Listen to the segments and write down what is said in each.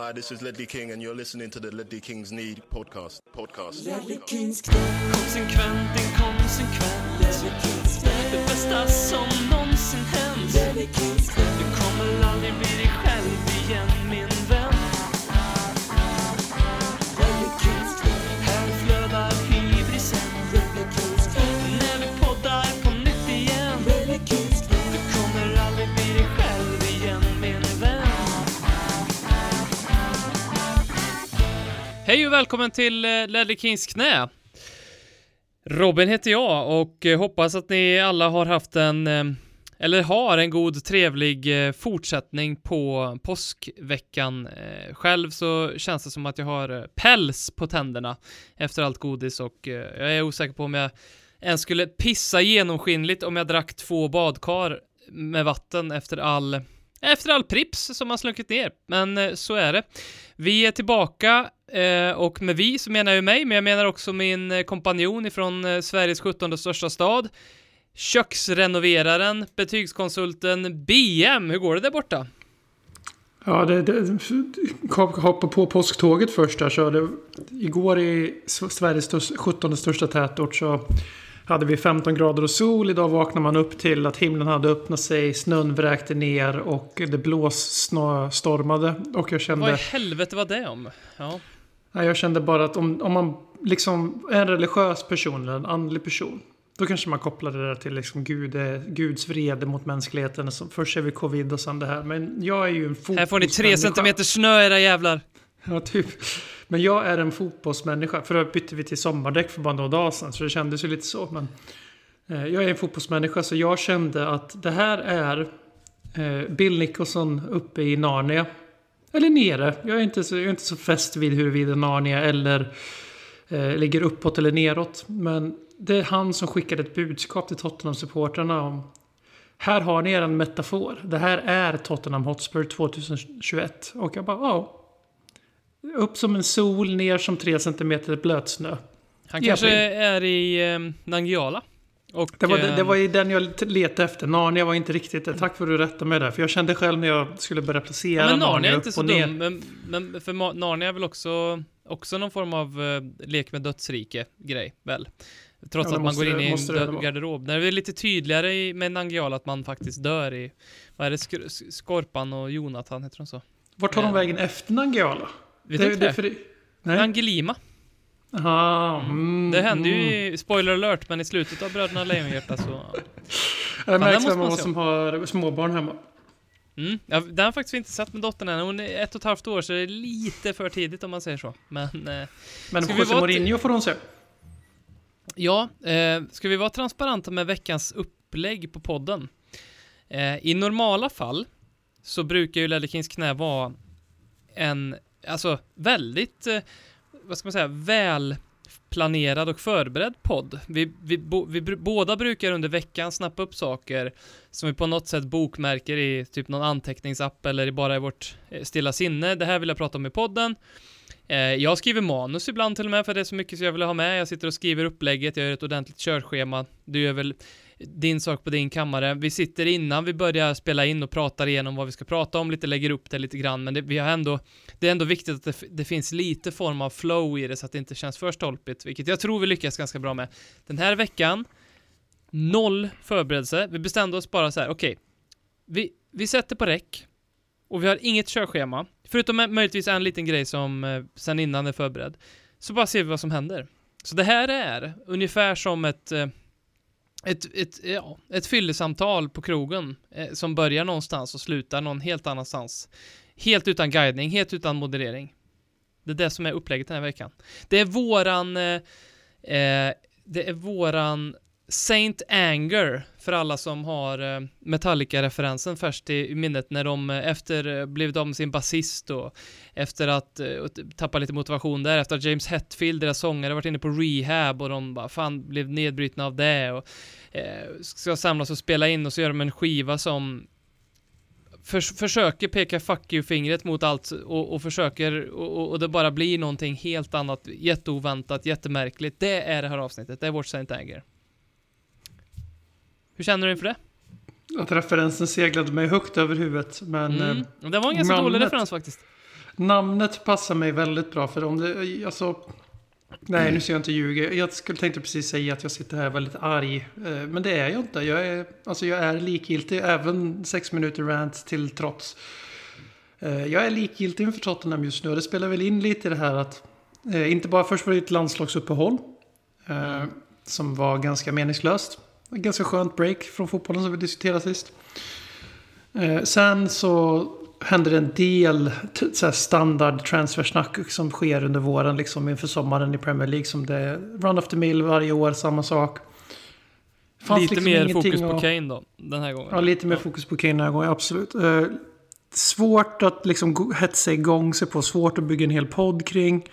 Hi, this is Ledley King, and you're listening to the Ledley Kings Need podcast. Podcast. Konsekvent, inkonsekvent Det bästa som någonsin hänt. Du kommer aldrig bli dig själv igen min vän Hej och välkommen till eh, Ledley Kings knä. Robin heter jag och eh, hoppas att ni alla har haft en, eh, eller har en god trevlig fortsättning på påskveckan. Själv så känns det som att jag har päls på tänderna efter allt godis och jag är osäker på om jag ens skulle pissa genomskinligt om jag drack två badkar med vatten efter all efter all prips som har slunkit ner. Men eh, så är det. Vi är tillbaka eh, och med vi så menar jag mig, men jag menar också min eh, kompanjon ifrån Sveriges 17 största stad. Köksrenoveraren, betygskonsulten BM. Hur går det där borta? Ja, det, det, hoppa på påsktåget först där. Så det, igår i Sveriges största, 17 största tätort så hade vi 15 grader och sol. Idag vaknar man upp till att himlen hade öppnat sig, snön vräkte ner och det blåsstormade. Och jag kände... Vad i helvete var det om? Ja. Jag kände bara att om, om man liksom är en religiös person eller en andlig person. Då kanske man kopplar det där till liksom Gud, eh, Guds vrede mot mänskligheten. Först är vi covid och sen det här. Men jag är ju en fotbollsmänniska. Här får ni tre centimeter snö era jävlar. Ja, typ. Men jag är en fotbollsmänniska. För då bytte vi till sommardäck för bara några dagar sedan. Så det kändes ju lite så. Men eh, jag är en fotbollsmänniska. Så jag kände att det här är eh, Bill Nicholson uppe i Narnia. Eller nere. Jag är inte så, jag är inte så fäst vid huruvida Narnia eller eh, ligger uppåt eller neråt. Men det är han som skickade ett budskap till Tottenham-supportrarna om här har ni er en metafor. Det här är Tottenham Hotspur 2021. Och jag bara, ja. Upp som en sol, ner som tre centimeter blötsnö. Han kanske är i eh, Nangijala. Och, Det var, det, det eh, var ju den jag letade efter. Narnia var inte riktigt det. Tack för att du rättade mig där. För jag kände själv när jag skulle börja placera Ja, men Narnia Narnia är inte så ner. dum, men, men för Narnia är väl också, också någon form av eh, lek med dödsrike grej, väl? Trots Ja, att man går in i en död garderob. När det är lite tydligare i, med Nangijala att man faktiskt dör i, vad är det, Sk- Sk- Skorpan och Jonathan, heter de så? Vart tar de vägen efter Nangijala? Vet det, du inte det? för? Nej. Angelima. Aha, mm, Det hände mm. ju spoiler alert, men i slutet av Bröderna Lejonhjärta så... Det märks vem av oss som har småbarn hemma. Mm. Ja, den har faktiskt inte sett med dottern än. Hon är ett och ett halvt år, så det är lite för tidigt om man säger så. Men... Eh, Men José vara Mourinho får hon se. Ja, eh, ska vi vara transparenta med veckans upplägg på podden? Eh, I normala fall så brukar ju Ledley Kings knä vara en, alltså väldigt, eh, vad ska man säga, väl planerad och förberedd podd. Vi, vi, bo, vi br- båda brukar under veckan snappa upp saker som vi på något sätt bokmärker i typ någon anteckningsapp eller bara i vårt eh, stilla sinne. Det här vill jag prata om i podden. Eh, jag skriver manus ibland till och med för det är så mycket som jag vill ha med. Jag sitter och skriver upplägget, jag gör ett ordentligt körschema. Du gör väl din sak på din kammare. Vi sitter innan vi börjar spela in och pratar igenom vad vi ska prata om, lite lägger upp det lite grann, men det, vi har ändå, det är ändå viktigt att det, det finns lite form av flow i det så att det inte känns för stolpigt, vilket jag tror vi lyckas ganska bra med. Den här veckan, noll förberedelse. Vi bestämde oss bara så här, okej, vi, vi sätter på räck och vi har inget körschema, förutom möjligtvis en liten grej som eh, sen innan är förberedd. Så bara ser vi vad som händer. Så det här är ungefär som ett eh, ett, ett, eh, ja, ett fyllesamtal på krogen eh, som börjar någonstans och slutar någon helt annanstans. Helt utan guidning, helt utan moderering. Det är det som är upplägget den här veckan. Det är våran, eh, eh det är våran Saint Anger för alla som har eh, Metallica-referensen färskt i, minnet när de eh, efter eh, blivit av med sin basist och efter att tappa lite motivation där, efter att James Hetfield, deras sångare, varit inne på rehab och de bara fan blev nedbrytna av det och eh, ska samlas och spela in och så gör de en skiva som för, försöker peka fuck you-fingret mot allt och, och försöker och- och det bara blir någonting helt annat, jätteoväntat, jättemärkligt. Det är det här avsnittet, det är vårt Saint Anger. Hur känner du inför det? Att referensen seglade mig högt över huvudet. Men Mm. eh, Det var en ganska namnet- dålig referens faktiskt. namnet passar mig väldigt bra för om det, alltså, nej nu ska jag inte ljuga. Jag skulle tänkte precis säga att jag sitter här väldigt arg. Eh, Men det är jag inte. Jag är, alltså jag är likgiltig, även sex minuter rant till trots. Eh, Jag är likgiltig inför Tottenham just nu det spelar väl in lite i det här att inte bara först var det ett landslagsuppehåll eh, som var ganska meningslöst. Ett ganska skönt break från fotbollen som vi diskuterade sist. Eh, sen så händer det en del t- så standard transfersnack som sker under våren liksom inför sommaren i Premier League. Som det är run of the mill varje år, samma sak. Fanns Lite liksom mer fokus på Kane då, den här gången. Ja, lite mer fokus på Kane den här gången, absolut. Eh, svårt att liksom hetsa igång sig på, svårt att bygga en hel podd kring.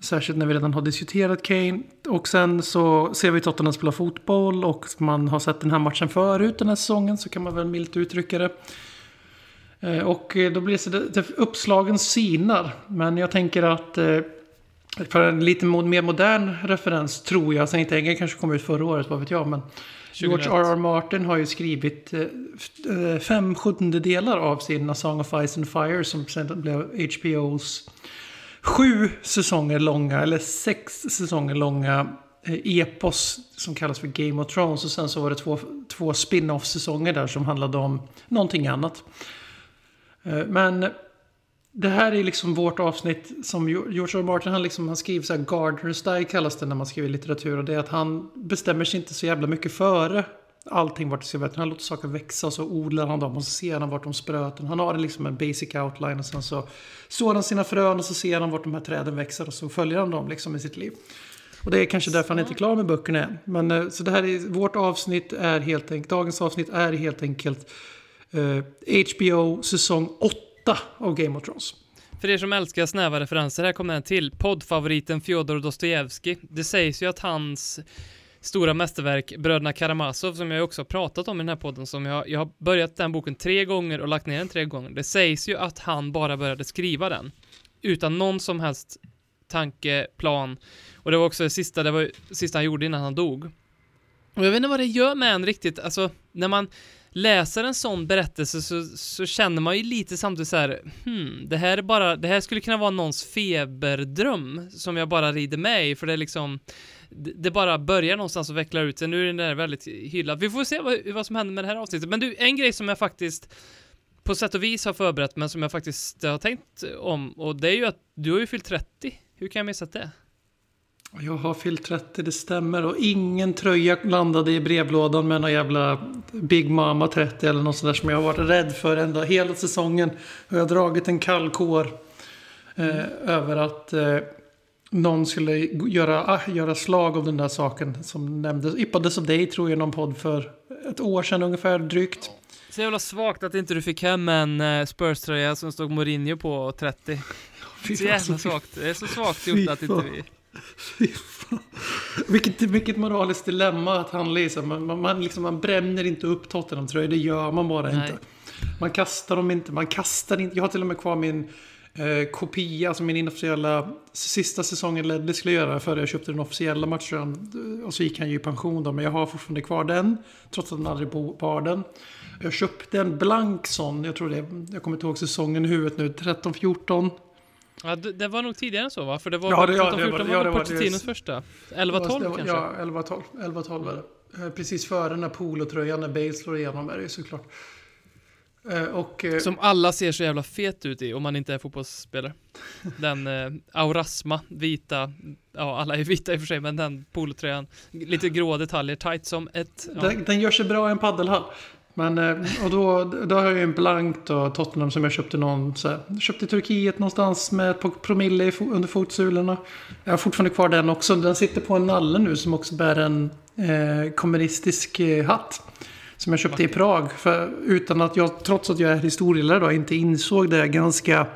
Särskilt när vi redan har diskuterat Kane. Och sen så ser vi Tottenham spela fotboll och man har sett den här matchen förut den här säsongen så kan man väl milt uttrycka det. Eh, Och då blir det så det, uppslagen sinar. Men jag tänker att eh, för en lite mer modern referens tror jag, sen inte Engel kanske kom ut förra året, vad vet jag, men George 2001. R.R. Martin har ju skrivit eh, fem sjundedelar av sin A Song of Ice and Fire som sen blev HBOs sju säsonger långa, eller sex säsonger långa eh, epos som kallas för Game of Thrones. Och sen så var det två, två spin-off säsonger där som handlade om någonting annat. Eh, men det här är liksom vårt avsnitt som George R. R. Martin han, liksom, han skriver så här Gardner style kallas det när man skriver litteratur. Och det är att han bestämmer sig inte så jävla mycket före allting vart det ska vara. Han låter saker växa och så odlar han dem och så ser han vart de spröten. Han har liksom en basic outline och sen så sår han sina frön och så ser han vart de här träden växer och så följer han dem liksom i sitt liv. Och det är kanske därför han inte är klar med böckerna än. Men eh, så det här är, vårt avsnitt är helt enkelt, dagens avsnitt är helt enkelt eh, HBO säsong 8 av Game of Thrones. För er som älskar snäva referenser, här kommer en till. Poddfavoriten Fjodor Dostojevskij. Det sägs ju att hans stora mästerverk Bröderna Karamazov, som jag också har pratat om i den här podden, som jag, jag har börjat den boken tre gånger och lagt ner den tre gånger. Det sägs ju att han bara började skriva den utan någon som helst tanke, plan. Och det var också det sista, det var det sista han gjorde innan han dog. Och jag vet inte vad det gör med en riktigt, alltså när man läser en sån berättelse så, så känner man ju lite samtidigt så här, hmm, det här är bara, det här skulle kunna vara någons feberdröm som jag bara rider med i, för det är liksom, det, bara börjar någonstans och vecklar ut sig. Nu är den där väldigt hyllad. Vi får se vad, vad som händer med det här avsnittet. Men du, en grej som jag faktiskt på sätt och vis har förberett, men som jag faktiskt har tänkt om, och det är ju att du har ju fyllt 30. Hur kan jag missa det? Jag har fyllt 30, det stämmer. Och ingen tröja landade i brevlådan med någon jävla Big Mama 30 eller något sånt där som jag har varit rädd för ända hela säsongen. Och jag har dragit en kall kår eh, över att eh, någon skulle göra, ah, göra slag av den där saken som nämndes. Yppades av dig tror jag i någon podd för ett år sedan ungefär drygt. Så jävla svagt att inte du fick hem en uh, Spurs-tröja som stod Mourinho på 30. Fy Så jävla svagt. Det är så svagt gjort att inte vi... Fy fan. Vilket, vilket moraliskt dilemma att handla i. Man, man, man, liksom, man bränner inte upp Tottenham-tröjor, det gör man bara Nej. inte. Man kastar dem inte, man kastar inte. Jag har till och med kvar min eh, kopia, alltså min inofficiella sista säsongen Ledley skulle göra före jag köpte den officiella matchen. Och så gick han ju i pension då, men jag har fortfarande kvar den. Trots att han aldrig bar den. Jag köpte en blank sån, jag tror det, jag kommer inte ihåg säsongen i huvudet nu, 13-14. Ja, det, det var nog tidigare än så va? För det var Ja, det- ja, 13, det var- 14 ja, var det var- det- första? Det 11, var- 12 det var- kanske? Ja, 11-12. 11-12 var det. Precis före den här polotröjan när Bale slår igenom är det ju såklart. Eh, Och... eh, Som alla ser så jävla fet ut i om man inte är fotbollsspelare. Den eh, Aurasma, vita, ja alla är vita i och för sig, men den polotröjan, lite grå detaljer, tight som ett... Ja. Den, den gör sig bra i en paddelhall. Men, eh, och då, då har jag ju en blank då, Tottenham som jag köpte någon, så här, köpte i Turkiet någonstans med ett par promille under fotsulorna. Jag har fortfarande kvar den också. Den sitter på en nalle nu som också bär en eh, kommunistisk eh, hatt. Som jag köpte i Prag. För, utan att jag, trots att jag är historielärare då, inte insåg det ganska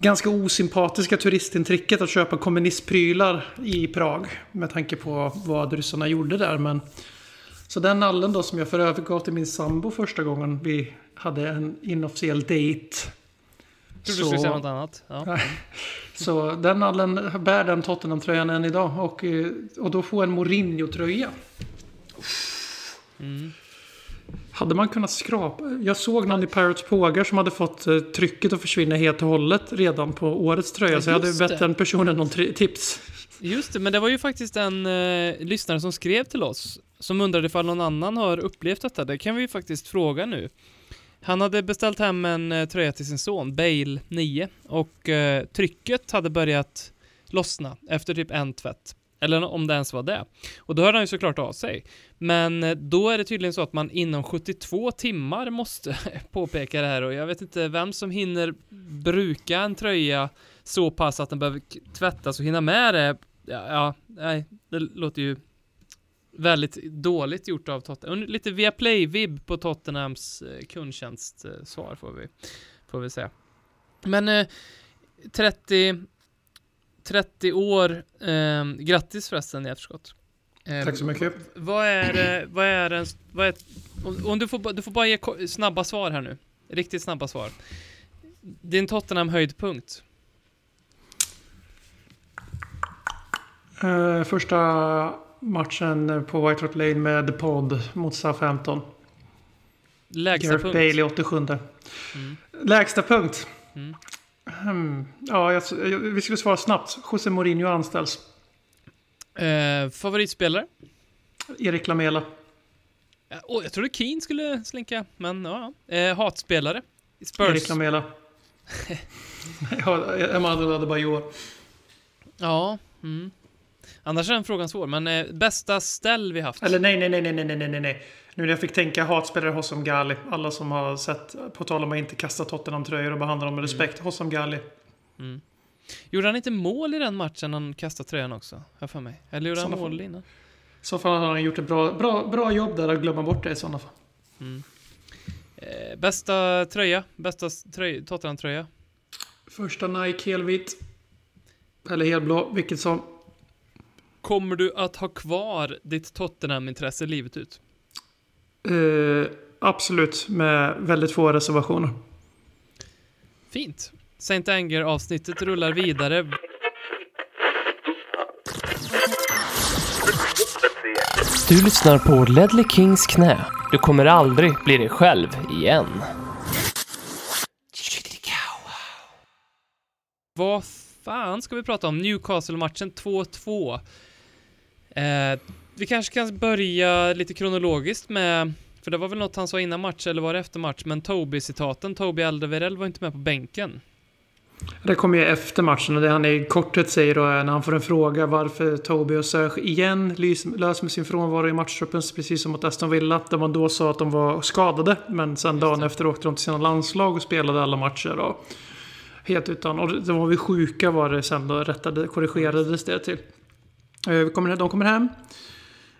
ganska osympatiska turistintrycket att köpa kommunistprylar i Prag. Med tanke på vad ryssarna gjorde där. Men, så den nallen då som jag för övrigt gav till min sambo första gången vi hade en inofficiell date. Trodde du skulle säga något annat. Ja. Så den nallen bär den Tottenham-tröjan än idag. Och, och då få en Mourinho-tröja. Mm. Hade man kunnat skrapa? Jag såg någon i Pirates Pågar som hade fått eh, trycket att försvinna helt och hållet redan på årets tröja. Ja, så jag hade bett det. den personen någon tri- tips. Just det, men det var ju faktiskt en eh, lyssnare som skrev till oss som undrade ifall någon annan har upplevt detta. Det kan vi ju faktiskt fråga nu. Han hade beställt hem en eh, tröja till sin son, Bale 9, och eh, trycket hade börjat lossna efter typ en tvätt. Eller om det ens var det. Och då hörde han ju såklart av sig. Men eh, då är det tydligen så att man inom 72 timmar måste påpeka det här och jag vet inte vem som hinner bruka en tröja så pass att den behöver tvättas och hinna med det. Ja, ja nej, det låter ju väldigt dåligt gjort av Tottenham. Lite via play-vibb på Tottenhams eh, kundtjänstsvar eh, får vi, får vi säga. Men 30, 30 år, eh, grattis förresten i efterskott. Eh, Tack så mycket. Vad är, vad är en, vad är, om, om du får, du får bara ge snabba svar här nu. Riktigt snabba svar. Din Tottenham höjdpunkt. Eh, första matchen på White Hart Lane med The Pod mot Southampton. Lägsta Gareth punkt. Bailey 87. Mm. Lägsta punkt. Mm. Hmm. Ja, jag, jag, vi skulle svara snabbt. José Mourinho anställs. Eh, favoritspelare? Erik Lamela. Åh, jag trodde Keen skulle slinka, men ja. Eh, hatspelare? Spurs? Erik Lamela. ja, Amadou Adebayor. Ja. Mm. Annars är den frågan svår, men eh, bästa ställ vi haft? Eller nej, nej, nej, nej, nej, nej, nej, nej. Nu när jag fick tänka hatspelare Hossam Gali. Alla som har sett, på tal om att inte kasta Tottenham-tröjor och behandla dem med respekt. Hossam Gali. Mm. Gjorde han inte mål i den matchen han kastade tröjan också? Jag för mig. Eller gjorde han mål fall. innan? I så fall har han gjort ett bra, bra, bra jobb där att glömma bort det i sådana fall. Mm. Eh, bästa tröja? Bästa tröj, Tottenham-tröja? Första Nike helvit. Eller helblå, vilket som. Kommer du att ha kvar ditt Tottenham-intresse livet ut? Eh, absolut, med väldigt få reservationer. Fint. Saint Anger-avsnittet rullar vidare. Du lyssnar på Ledley Kings knä. Du kommer aldrig bli dig själv igen. Vad fan ska vi prata om? Newcastle-matchen 2-2. Eh, vi kanske kan börja lite kronologiskt med, för det var väl något han sa innan match, eller var det efter match, men Toby-citaten. Toby Alderweireld var inte med på bänken. Det kommer ju efter matchen och det han i korthet säger då är när han får en fråga varför Toby och Serge igen lös med sin frånvaro i matchtruppen precis som mot Aston Villa. Där man då sa att de var skadade men sen dagen efter åkte de till sina landslag och spelade alla matcher. Och helt utan, och de var vi sjuka var det sen då rättade, korrigerades det till. Eh, kommer, de kommer hem.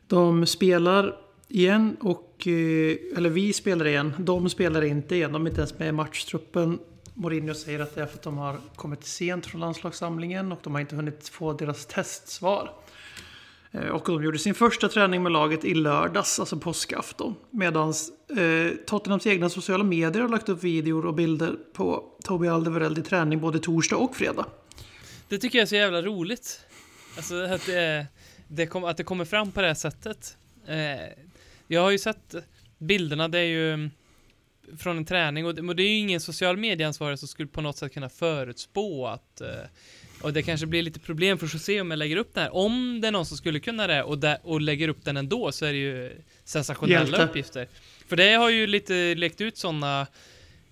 De spelar igen och... Eh, eller vi spelar igen. De spelar inte igen. De är inte ens med i matchtruppen. Mourinho säger att det är för att de har kommit sent från landslagssamlingen och de har inte hunnit få deras testsvar. Eh, och de gjorde sin första träning med laget i lördags, alltså påskafton. Medan eh, Tottenhams egna sociala medier har lagt upp videor och bilder på Toby Alderweireld i träning både torsdag och fredag. Det tycker jag är så jävla roligt. Alltså att det, det kom, att det kommer fram på det här sättet. Eh, jag har ju sett bilderna, det är ju mm, från en träning och det, men det är ju ingen social medieansvarig som skulle på något sätt kunna förutspå att eh, och det kanske blir lite problem för José om jag lägger upp den här. Om det är någon som skulle kunna det och, där, och lägger upp den ändå så är det ju sensationella Hjälte. uppgifter. För det har ju lite läckt ut sådana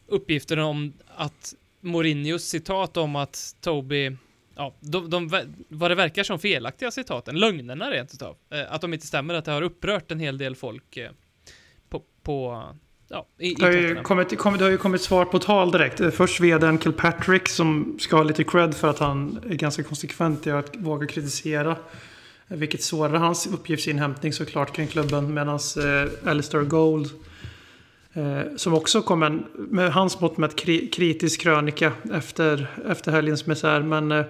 uppgifter om att Mourinhos citat om att Toby Ja, de, de, vad det verkar som felaktiga citaten, lögnerna rent utav. Eh, att de inte stämmer, att det har upprört en hel del folk eh, på, på, ja, i, Det har, ju kommit, kommit, det har ju kommit svar på tal direkt. Eh, Först vdn Kilpatrick som ska ha lite cred för att han är ganska konsekvent i att våga kritisera. Vilket sårar hans uppgiftsinhämtning såklart kring klubben. Medan eh, Alistair Gold som också kom en, med hans mått med kri, kritisk krönika efter, efter helgens misär. Men eh,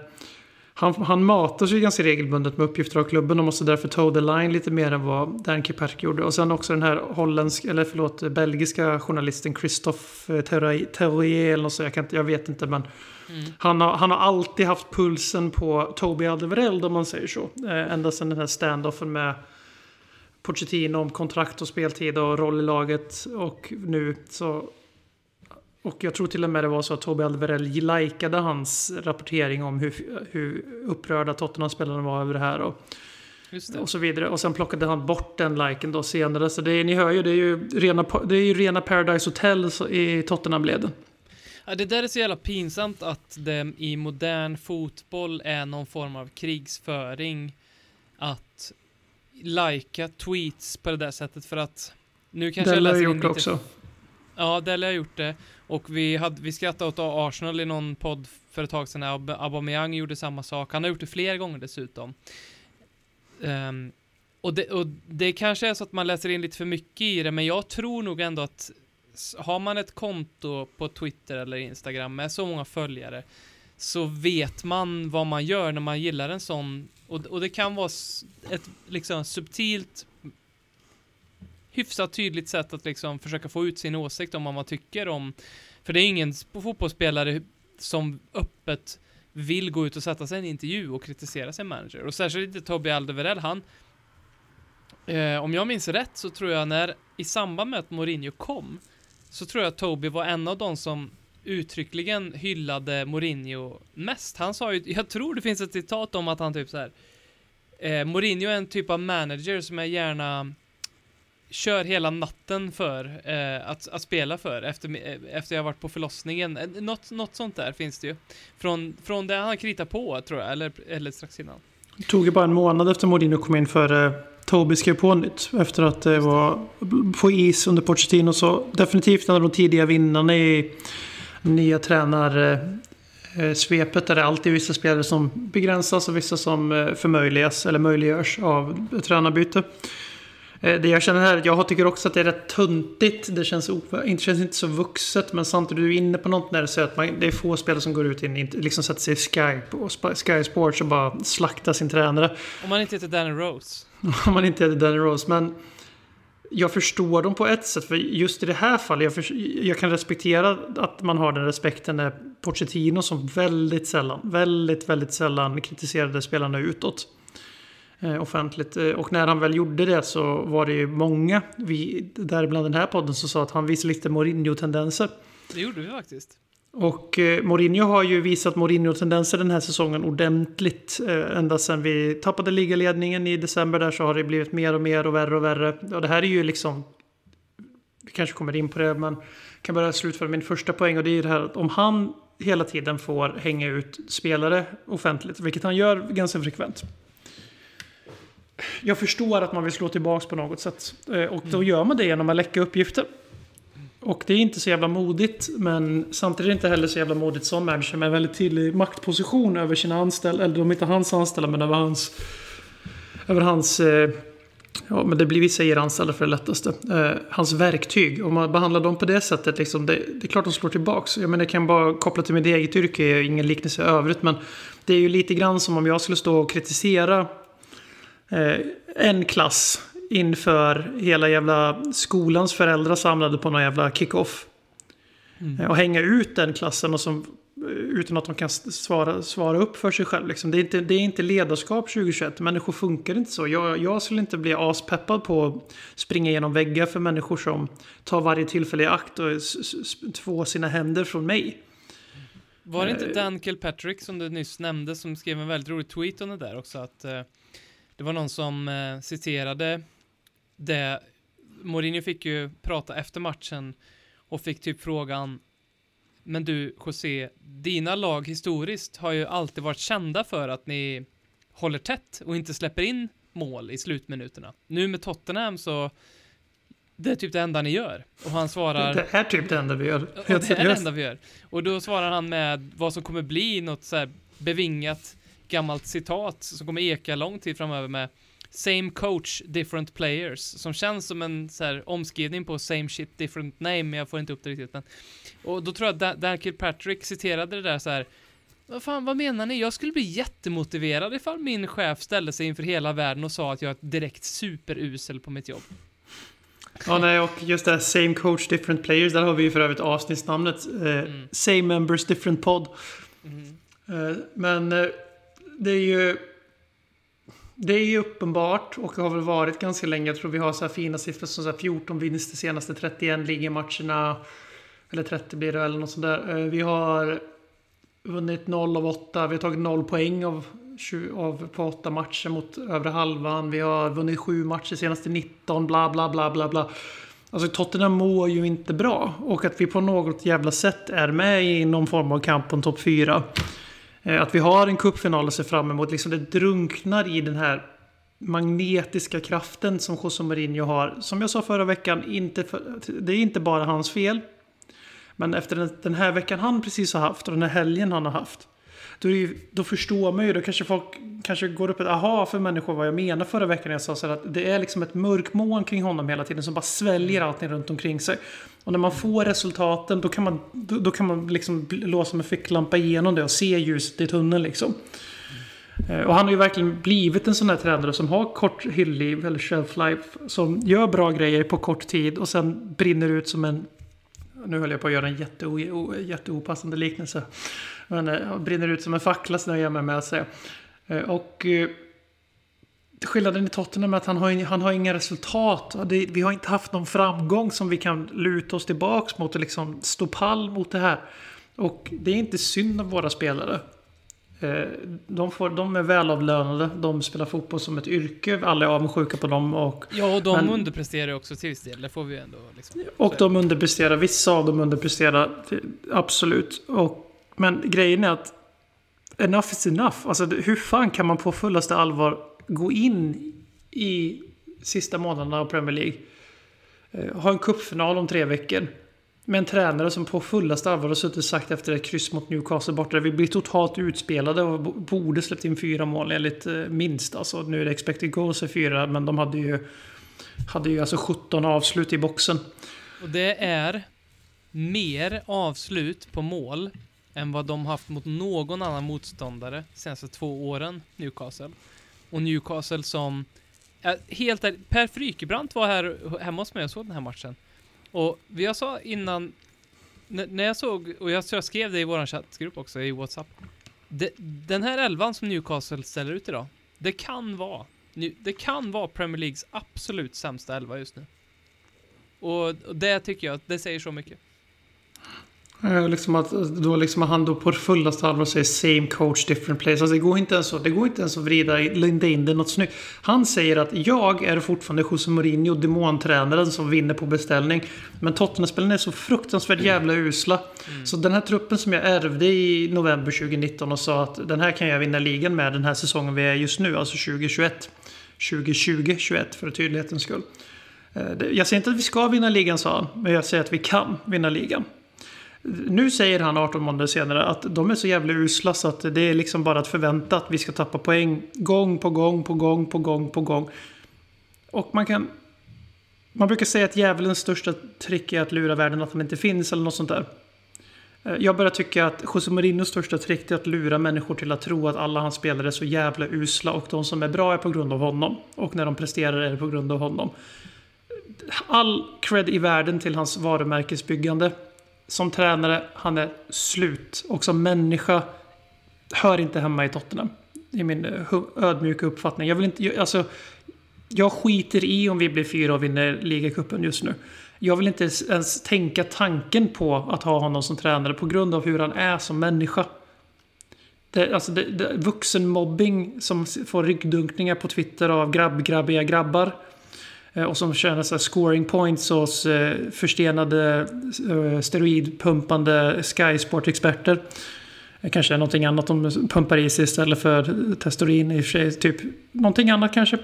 han, han matas ju ganska regelbundet med uppgifter av klubben och måste därför toe the line lite mer än vad Dan Kilpatrick gjorde. Och sen också den här holländsk, eller förlåt, belgiska journalisten Christophe Terrier eller så, jag, kan inte, jag vet inte men Mm. han, har, han har alltid haft pulsen på Toby Alderweireld om man säger så. Eh, ända sedan den här standoffen med Pochettino om kontrakt och speltid och roll i laget. Och nu så... Och jag tror till och med det var så att Toby Alderweireld likade hans rapportering om hur, hur upprörda Tottenham-spelarna var över det här. Och, och så vidare. Och sen plockade han bort den liken då senare. Så det är, ni hör ju, det är ju rena, det är ju rena Paradise Hotel i Tottenham-leden. Ja, det där är så jävla pinsamt att det i modern fotboll är någon form av krigsföring att lajka tweets på det där sättet för att nu kanske jag Det har läser jag in gjort lite också. Ja, Dele har gjort det. Och vi, hade, vi skrattade åt Arsenal i någon podd för ett tag sedan. när Ab- Aubameyang gjorde samma sak. Han har gjort det fler gånger dessutom. Ehm, och, det, och det kanske är så att man läser in lite för mycket i det, men jag tror nog ändå att har man ett konto på Twitter eller Instagram med så många följare så vet man vad man gör när man gillar en sån och, och det kan vara ett liksom subtilt hyfsat tydligt sätt att liksom försöka få ut sin åsikt om vad man tycker om. För det är ingen fotbollsspelare som öppet vill gå ut och sätta sig i en intervju och kritisera sin manager. Och särskilt inte Tobbe Aldeverell, han eh, om jag minns rätt så tror jag när i samband med att Mourinho kom så tror jag att Toby var en av de som uttryckligen hyllade Mourinho mest. Han sa ju, jag tror det finns ett citat om att han typ så här. Eh, Mourinho är en typ av manager som jag gärna kör hela natten för eh, att, att spela för efter, eh, efter jag varit på förlossningen. Eh, Något, något sånt där finns det ju. Från, från det han kritar på tror jag, eller, eller strax innan. Det tog ju bara en månad efter Mourinho kom in för eh, Toby skrev på nytt. Efter att det var på is under Pochettino. Så definitivt en av de tidiga vinnarna i nya tränarsvepet. Där det alltid är vissa spelare som begränsas och vissa som eh, förmöjligas eller möjliggörs av tränarbyte. Eh, Det jag känner här, jag tycker också att det är rätt tuntigt. Det känns, inte, känns inte så vuxet. Men samtidigt, du är inne på något när du säger att man, det är få spelare som går ut in, liksom sätter sig i Skype och Sp- Sky Sports och bara slaktar sin tränare. Om man inte heter Danny Rose. Om man inte heter Danny Rose. Men jag förstår dem på ett sätt. För just i det här fallet, jag, för, jag kan respektera att man har den respekten när Pochettino som väldigt sällan, väldigt, väldigt sällan kritiserade spelarna utåt. Eh, offentligt. Eh, och när han väl gjorde det så var det ju många, vi, däribland den här podden, som sa att han visar lite Mourinho-tendenser. Det gjorde vi faktiskt. Och eh, Mourinho har ju visat Mourinho-tendenser den här säsongen ordentligt. Eh, ända sedan vi tappade ligaledningen i december där så har det blivit mer och mer och värre och värre. Och det här är ju liksom... Vi kanske kommer in på det, men kan bara slutföra min första poäng. Och det är ju det här att om han hela tiden får hänga ut spelare offentligt, vilket han gör ganska frekvent. Jag förstår att man vill slå tillbaka på något sätt. Eh, Och då gör man det genom att läcka uppgifter. Och det är inte så jävla modigt, men samtidigt är det inte heller så jävla modigt som manager med en väldigt tydlig maktposition över sina anställda. Eller de är inte hans anställda, men över hans... Över hans... Eh, ja, men det blir vissa er anställda för det lättaste. Eh, hans verktyg. Om man behandlar dem på det sättet, liksom, det, det är klart de slår tillbaks. Jag menar, jag kan bara koppla till mitt eget yrke, jag ingen liknelse i övrigt, men det är ju lite grann som om jag skulle stå och kritisera eh, en klass inför hela jävla skolans föräldrar samlade på någon jävla kick-off. Mm. Och hänga ut den klassen och som, eh, utan att de kan svara, svara upp för sig själv. Liksom. Det, är inte, det är inte ledarskap 2021. Människor funkar inte så. Jag, jag skulle inte bli aspeppad på att springa genom väggar för människor som tar varje tillfälle i akt och s- s- s- två sina händer från mig. Var det inte Eh, Dan Kilpatrick som du nyss nämnde som skrev en väldigt rolig tweet om det där också att eh, det var någon som eh, citerade det Mourinho fick ju prata efter matchen och fick typ frågan men du José, dina lag historiskt har ju alltid varit kända för att ni håller tätt och inte släpper in mål i slutminuterna. Nu med Tottenham så det är typ det enda ni gör. Och han svarar Det är typ det enda vi gör. det är det enda vi gör. Och då svarar han med vad som kommer bli något så här bevingat gammalt citat som kommer eka lång tid framöver med Same coach, different players. Som känns som en så här omskrivning på same shit, different name, men jag får inte upp det riktigt. Men. Och då tror jag att Dan- Dan Kilpatrick citerade det där så här. Vad fan, vad menar ni? Jag skulle bli jättemotiverad ifall min chef ställde sig inför hela världen och sa att jag är direkt superusel på mitt jobb. Ja, nej, och just det här same coach, different players. Där har vi ju för övrigt avsnittsnamnet. Eh, Mm. Same members, different pod. Mhm. Eh, men eh, det är ju det är ju uppenbart och har väl varit ganska länge. Jag tror vi har så här fina siffror som så här 14 vinster senaste 31 ligamatcherna. Eller 30 blir det eller något sånt där. Eh, vi har vunnit 0 av 8. Vi har tagit 0 poäng av, 20, av på 8 matcher mot övre halvan. Vi har vunnit 7 matcher senaste 19. Bla bla bla bla bla. Alltså Tottenham mår ju inte bra. Och att vi på något jävla sätt är med i någon form av kamp om topp 4. Eh, att vi har en cupfinal att se fram emot. Liksom det drunknar i den här magnetiska kraften som José Mourinho har. Som jag sa förra veckan, inte för, det är inte bara hans fel. Men efter den här veckan han precis har haft och den här helgen han har haft. Då, ju, då förstår man ju, då kanske folk kanske går upp ett aha för människor vad jag menar förra veckan. när Jag sa så här att det är liksom ett mörkmoln kring honom hela tiden som bara sväljer allting runt omkring sig. Och när man får resultaten då kan man, då, då kan man liksom låsa med ficklampa igenom det och se ljuset i tunneln liksom. Mm. Och han har ju verkligen blivit en sån här tränare som har kort hyllliv eller shelf life. Som gör bra grejer på kort tid och sen brinner ut som en nu höll jag på att göra en jätteo, jätteopassande liknelse. Men eh, jag brinner ut som en fackla snöar jag mig med att säga. Eh, och eh, skillnaden i Tottenham är att han har, han har inga resultat. Vi har inte haft någon framgång som vi kan luta oss tillbaks mot och liksom stå pall mot det här. Och det är inte synd om våra spelare. Eh, de, får, de är välavlönade, de spelar fotboll som ett yrke, alla är avundsjuka på dem. Och, ja, och de men, underpresterar också till viss del, det får vi ändå liksom, Och de underpresterar, vissa av dem underpresterar, absolut. Och, men grejen är att enough is enough. Alltså hur fan kan man på fullaste allvar gå in i sista månaderna av Premier League, eh, ha en cupfinal om tre veckor, med en tränare som på fullaste allvar har suttit och sagt efter ett kryss mot Newcastle borta. där Vi blir totalt utspelade och borde släppt in fyra mål enligt eh, minst. Alltså, nu är det expected goals är fyra, men de hade ju, hade ju alltså 17 avslut i boxen. Och det är mer avslut på mål än vad de haft mot någon annan motståndare senaste två åren, Newcastle. Och Newcastle som... Helt ärligt, Per Frykebrant var här hemma hos mig och såg den här matchen. Och jag sa innan, när jag såg, och jag, jag skrev det i vår chattgrupp också i WhatsApp. Det, den här elvan som Newcastle ställer ut idag, det kan vara, det kan vara Premier Leagues absolut sämsta elva just nu. Och, och det tycker jag, det säger så mycket. Liksom att då liksom han då på fullaste allvar säger same coach different place. Alltså det går inte ens, det går inte ens att vrida, linda in det något snyggt. Han säger att jag är fortfarande José Mourinho, demontränaren som vinner på beställning. Men Tottenham-spelarna är så fruktansvärt jävla usla. Mm. Så den här truppen som jag ärvde i november 2019 och sa att den här kan jag vinna ligan med den här säsongen vi är just nu, alltså 2021. 2020-21 för tydlighetens skull. Eh, jag säger inte att vi ska vinna ligan sa han, men jag säger att vi kan vinna ligan. Nu säger han 18 månader senare att de är så jävla usla så att det är liksom bara att förvänta att vi ska tappa poäng gång på gång på gång på gång på gång. Och man kan... Man brukar säga att djävulens största trick är att lura världen att han inte finns eller något sånt där. Eh, jag börjar tycka att José Mourinhos största trick är att lura människor till att tro att alla hans spelare är så jävla usla och de som är bra är på grund av honom. Och när de presterar är det på grund av honom. All cred i världen till hans varumärkesbyggande som tränare, han är slut. Och som människa hör inte hemma i Tottenham. Det är min eh, ödmjuka uppfattning. Jag vill inte, alltså, jag skiter i om vi blir fyra och vinner ligacupen just nu. Jag vill inte ens tänka tanken på att ha honom som tränare på grund av hur han är som människa. Det, alltså det, det, vuxenmobbing som får ryggdunkningar på Twitter av grabb-grabbiga grabbar. Eh, och som tjänar så scoring points hos eh, förstenade eh, steroidpumpande Sky Sport-experter. Kanske är någonting annat de pumpar i sig istället för testosteron i och för sig. Typ någonting annat kanske.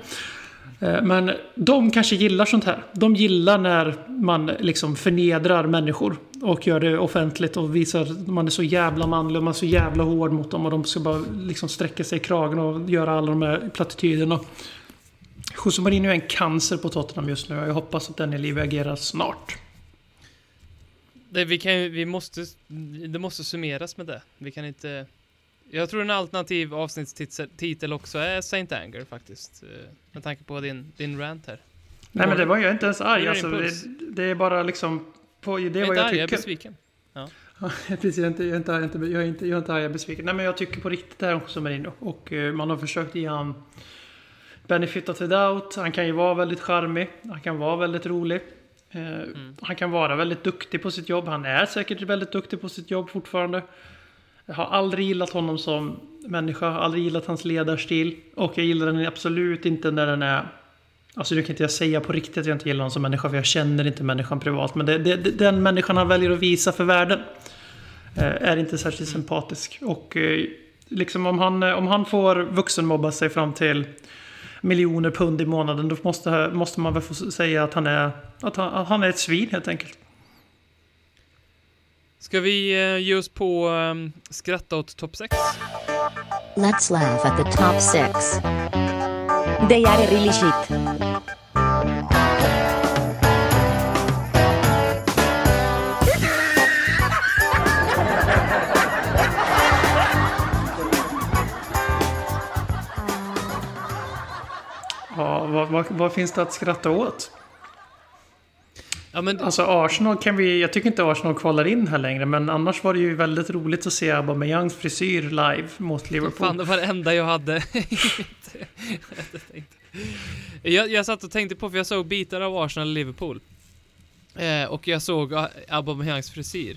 Men de kanske gillar sånt här. De gillar när man liksom förnedrar människor. Och gör det offentligt och visar att man är så jävla manlig och man är så jävla hård mot dem. Och de ska bara liksom sträcka sig i kragen och göra alla de här plattityderna. José Mourinho är en cancer på Tottenham just nu och jag hoppas att den i liv agerar snart. Det, vi kan, vi måste, det måste summeras med det. Vi kan inte... Jag tror en alternativ avsnittstitel också är Saint Anger faktiskt. Eh, med tanke på din, din rant här. Nej men det var jag inte ens arg. Alltså, det, det, är bara liksom... På, det är vad jag tycker. Jag är besviken. Ja. Precis, jag är inte, jag är inte, jag är inte, jag är inte, jag är inte arg, jag är besviken. Nej men jag tycker på riktigt det här om José Marino. Och uh, man har försökt ge han benefit of the doubt. Han kan ju vara väldigt charmig. Han kan vara väldigt rolig. Eh, Mm. Han kan vara väldigt duktig på sitt jobb. Han är säkert väldigt duktig på sitt jobb fortfarande. Jag har aldrig gillat honom som människa. Aldrig gillat hans ledarstil. Och jag gillar den absolut inte när den är... Alltså nu kan inte jag säga på riktigt att jag inte gillar honom som människa. För jag känner inte människan privat. Men det, det, den människan han väljer att visa för världen. eh, Är inte särskilt sympatisk. Och eh, liksom om han, om han får vuxenmobba sig fram till miljoner pund i månaden. Då måste, måste man väl få säga att han är, att han, att han är ett svin helt enkelt. Ska vi eh, ge oss på um, skratta åt topp 6? Let's laugh at the top six. They are really shit. Ja, vad, vad, vad finns det att skratta åt? Ja, men Alltså Arsenal kan vi... Jag tycker inte Arsenal kvalar in här längre. Men annars var det ju väldigt roligt att se Aubameyangs frisyr live mot Liverpool. fan, det var det enda jag hade. jag, jag satt och tänkte på, för jag såg bitar av Arsenal och Liverpool. Eh, och jag såg A- Aubameyangs frisyr.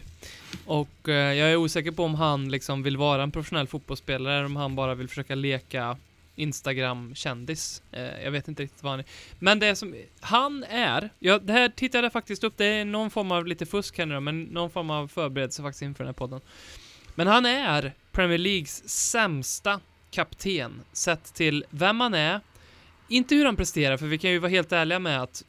Och eh, jag är osäker på om han liksom vill vara en professionell fotbollsspelare eller om han bara vill försöka leka Instagram-kändis. Eh, jag vet inte riktigt vad han är. Men det som han är, ja, det här tittade jag faktiskt upp, det är någon form av lite fusk här nu då, men någon form av förberedelse faktiskt inför den här podden. Men han är Premier Leagues sämsta kapten sett till vem han är, inte hur han presterar, för vi kan ju vara helt ärliga med att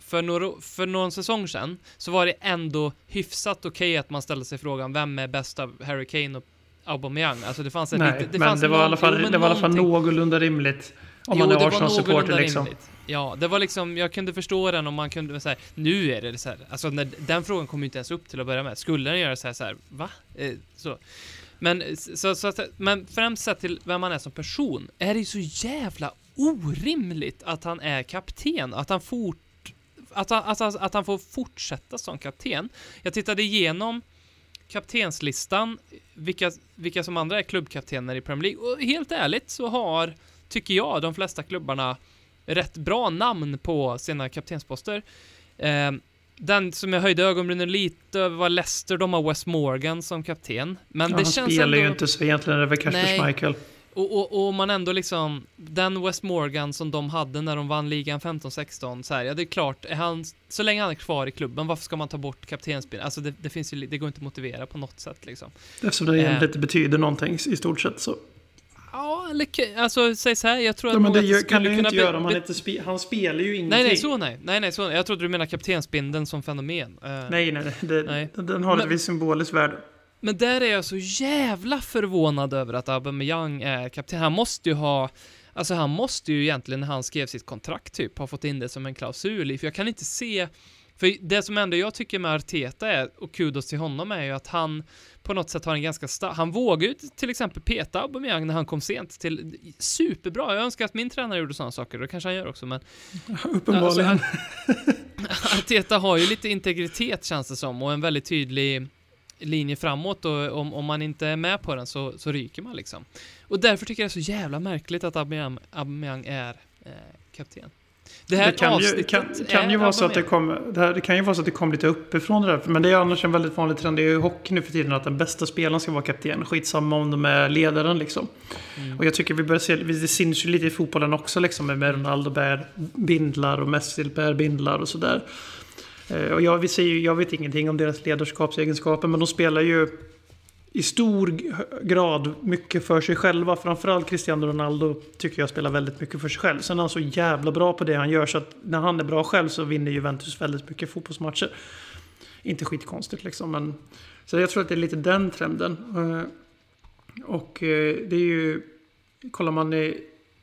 för, några, för någon säsong sedan så var det ändå hyfsat okej att man ställde sig frågan vem är bäst av Harry Kane och Aubameyang? Alltså det fanns ett Nej, lite, det men fanns det var, i alla någon- fall, jo, det var i alla fall någorlunda rimligt. Om Jo, man är Arsenal-supporter liksom. rimligt. Ja, det var liksom, jag kunde förstå den om man kunde säga nu är det så här, alltså när, den frågan kom ju inte ens upp till att börja med. Skulle den göra så här, så här va? Eh, så. Men, så, så, att- men främst sett till vem han är som person, är det ju så jävla orimligt att han är kapten, att han fort att han, att, han, att han får fortsätta som kapten. Jag tittade igenom kaptenslistan, vilka, vilka som andra är klubbkaptener i Premier League, och helt ärligt så har, tycker jag, de flesta klubbarna rätt bra namn på sina kaptensposter. Eh, den som jag höjde ögonbrynen lite över var Leicester, de har Wes Morgan som kapten. Men Ja, det han känns spelar ändå... ju inte så egentligen är det väl Kasper. Schmeichel. Och, och, och man ändå liksom, den West Morgan som de hade när de vann ligan 15-16, så här, ja det är klart, är han, så länge han är kvar i klubben, varför ska man ta bort kaptensbilen? Alltså det, det finns ju, det går inte att motivera på något sätt liksom. Eftersom det Eh. egentligen inte betyder någonting i stort sett så. Ja, eller alltså säg så här, jag tror Ja, att men det gör, kan du inte göra om han inte spe, Han spelar ju ingenting. Nej, nej, så nej. Nej, nej, så nej. Jag trodde du menade kaptensbindeln som fenomen. Eh, Nej, nej, nej. Det, Nej. Den har Men- ett visst symboliskt värde. Men där är jag så jävla förvånad över att Aubameyang är kapten. Han måste ju ha, alltså han måste ju egentligen när han skrev sitt kontrakt typ ha fått in det som en klausul i, för jag kan inte se, för det som ändå jag tycker med Arteta är, och kudos till honom är ju att han på något sätt har en ganska stark, han vågar ju till exempel peta Aubameyang när han kom sent till, superbra, jag önskar att min tränare gjorde sådana saker, det kanske han gör också, men Uppenbarligen. Alltså, Arteta har ju lite integritet känns det som och en väldigt tydlig linje framåt och om, om man inte är med på den så, så ryker man liksom. Och därför tycker jag det är så jävla märkligt att Aubameyang, Aubameyang är eh, kapten. Det här det kan ju, kan, kan ju vara så att det kom, det, här, det kan ju vara så att det kom lite uppifrån det där. Men det är annars en väldigt vanlig trend. Det är ju hockey nu för tiden att den bästa spelaren ska vara kapten. Skitsamma om de är ledaren liksom. Mm. Och jag tycker vi börjar se, det syns ju lite i fotbollen också liksom. Med Ronaldo bär bindlar och Messi bär bindlar och sådär. Eh, och jag, vi jag vet ingenting om deras ledarskapsegenskaper. Men de spelar ju i stor grad mycket för sig själva. Framförallt Cristiano Ronaldo tycker jag spelar väldigt mycket för sig själv. Sen är han så jävla bra på det han gör så att när han är bra själv så vinner Juventus väldigt mycket fotbollsmatcher. Inte skitkonstigt liksom men... Så jag tror att det är lite den trenden. Eh, och eh, det är ju... Kollar man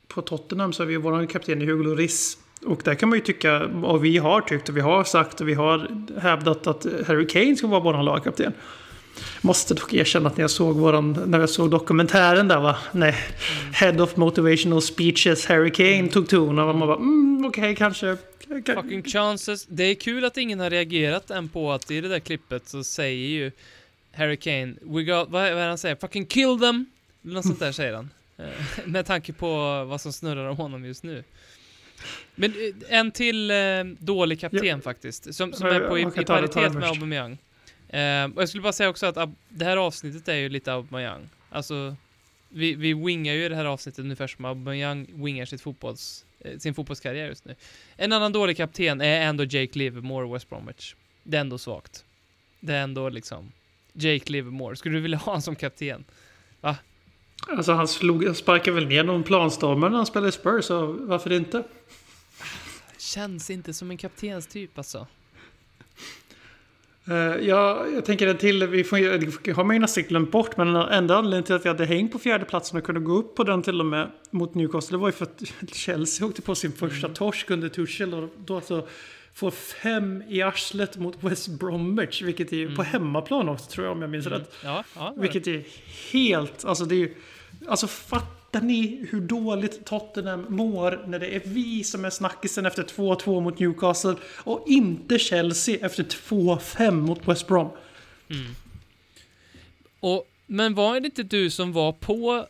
på Tottenham så har vi ju vår kapten i Hugo Lloris. Och där kan man ju tycka, och vi har tyckt och vi har sagt och vi har hävdat att Harry Kane ska vara vår lagkapten. Måste dock erkänna att när jag såg, våran, när jag såg dokumentären där va, när Head of Motivational Speeches Harry Kane tog ton och man bara mm, okej kanske. Fucking chances. Det är kul att ingen har reagerat än på att i det där klippet så säger ju Harry Kane, we got, vad är vad är det han säger? Fucking kill them! Något sånt där säger han. Eh, med tanke på vad som snurrar om honom just nu. Men eh, en till eh, dålig kapten Ja. faktiskt, som, som är på i, i paritet med. Aubameyang. Eh, och jag skulle bara säga också att Ab- det här avsnittet är ju lite Aubameyang. Alltså, vi, vi wingar ju det här avsnittet ungefär som Aubameyang wingar sitt fotbolls, eh, sin fotbollskarriär just nu. En annan dålig kapten är ändå Jake Livermore, West Bromwich. Det är ändå svagt. Det är ändå liksom Jake Livermore. Skulle du vilja ha honom som kapten? Alltså han slog, sparkade väl ner någon planstormare när han spelade i Spurs, så varför inte? Känns inte som en kaptenstyp alltså. Uh, ja, jag tänker en till, vi får, har man ju nästan glömt bort, men den enda anledningen till att vi hade hängt på fjärde platsen och kunde gå upp på den till och med mot Newcastle, det var ju för att Chelsea åkte på sin första torsk under Tuchel och då alltså får fem i arslet mot West Bromwich, vilket är ju på hemmaplan också tror jag om jag minns rätt. Ja, ja. Vilket är helt, alltså det är ju, alltså fattar ni hur dåligt Tottenham mår när det är vi som är snackisen efter 2-2 mot Newcastle och inte Chelsea efter 2-5 mot West Brom. Mm. Och, men var det inte du som var på...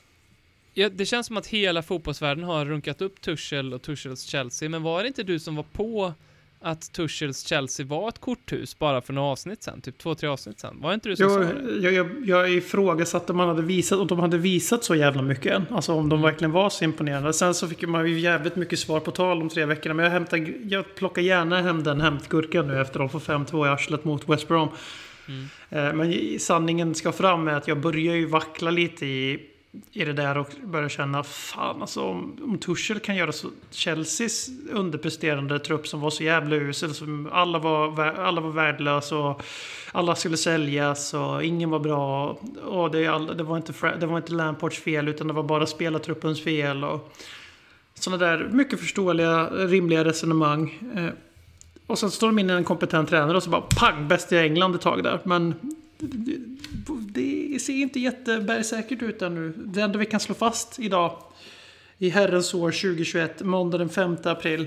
Ja, det känns som att hela fotbollsvärlden har runkat upp Tuchel och Tuchels Chelsea, men var det inte du som var på att Tuchels Chelsea var ett korthus bara för några avsnitt sen? Typ två, tre avsnitt sen? Var det inte du som sa Jag, det? jag, jag, jag ifrågasatte om man hade visat, och de hade visat så jävla mycket än. Alltså om de verkligen var så imponerande. Sen så fick man ju jävligt mycket svar på tal om tre veckorna. Men jag, hämtar, jag plockar gärna hem den hämtgurkan nu efter att de får 5-2 i arslet mot West Brom. Eh, Men sanningen ska fram med att jag börjar ju vackla lite i, i det där och börjar känna fan alltså om, om Tuchel kan göra så Chelseas underpresterande trupp som var så jävla usel som alla var, alla var värdelösa och alla skulle säljas och ingen var bra och det, all, det, var inte, det var inte Lamports fel utan det var bara spelartruppens fel och sådana där mycket förståeliga, rimliga resonemang. Eh, och sen står de in i en kompetent tränare och så bara pang, bäst i England ett tag där. Men det, det ser inte jättebergsäkert ut ännu. Det enda vi kan slå fast idag i herrens år 2021, måndag den 5 april,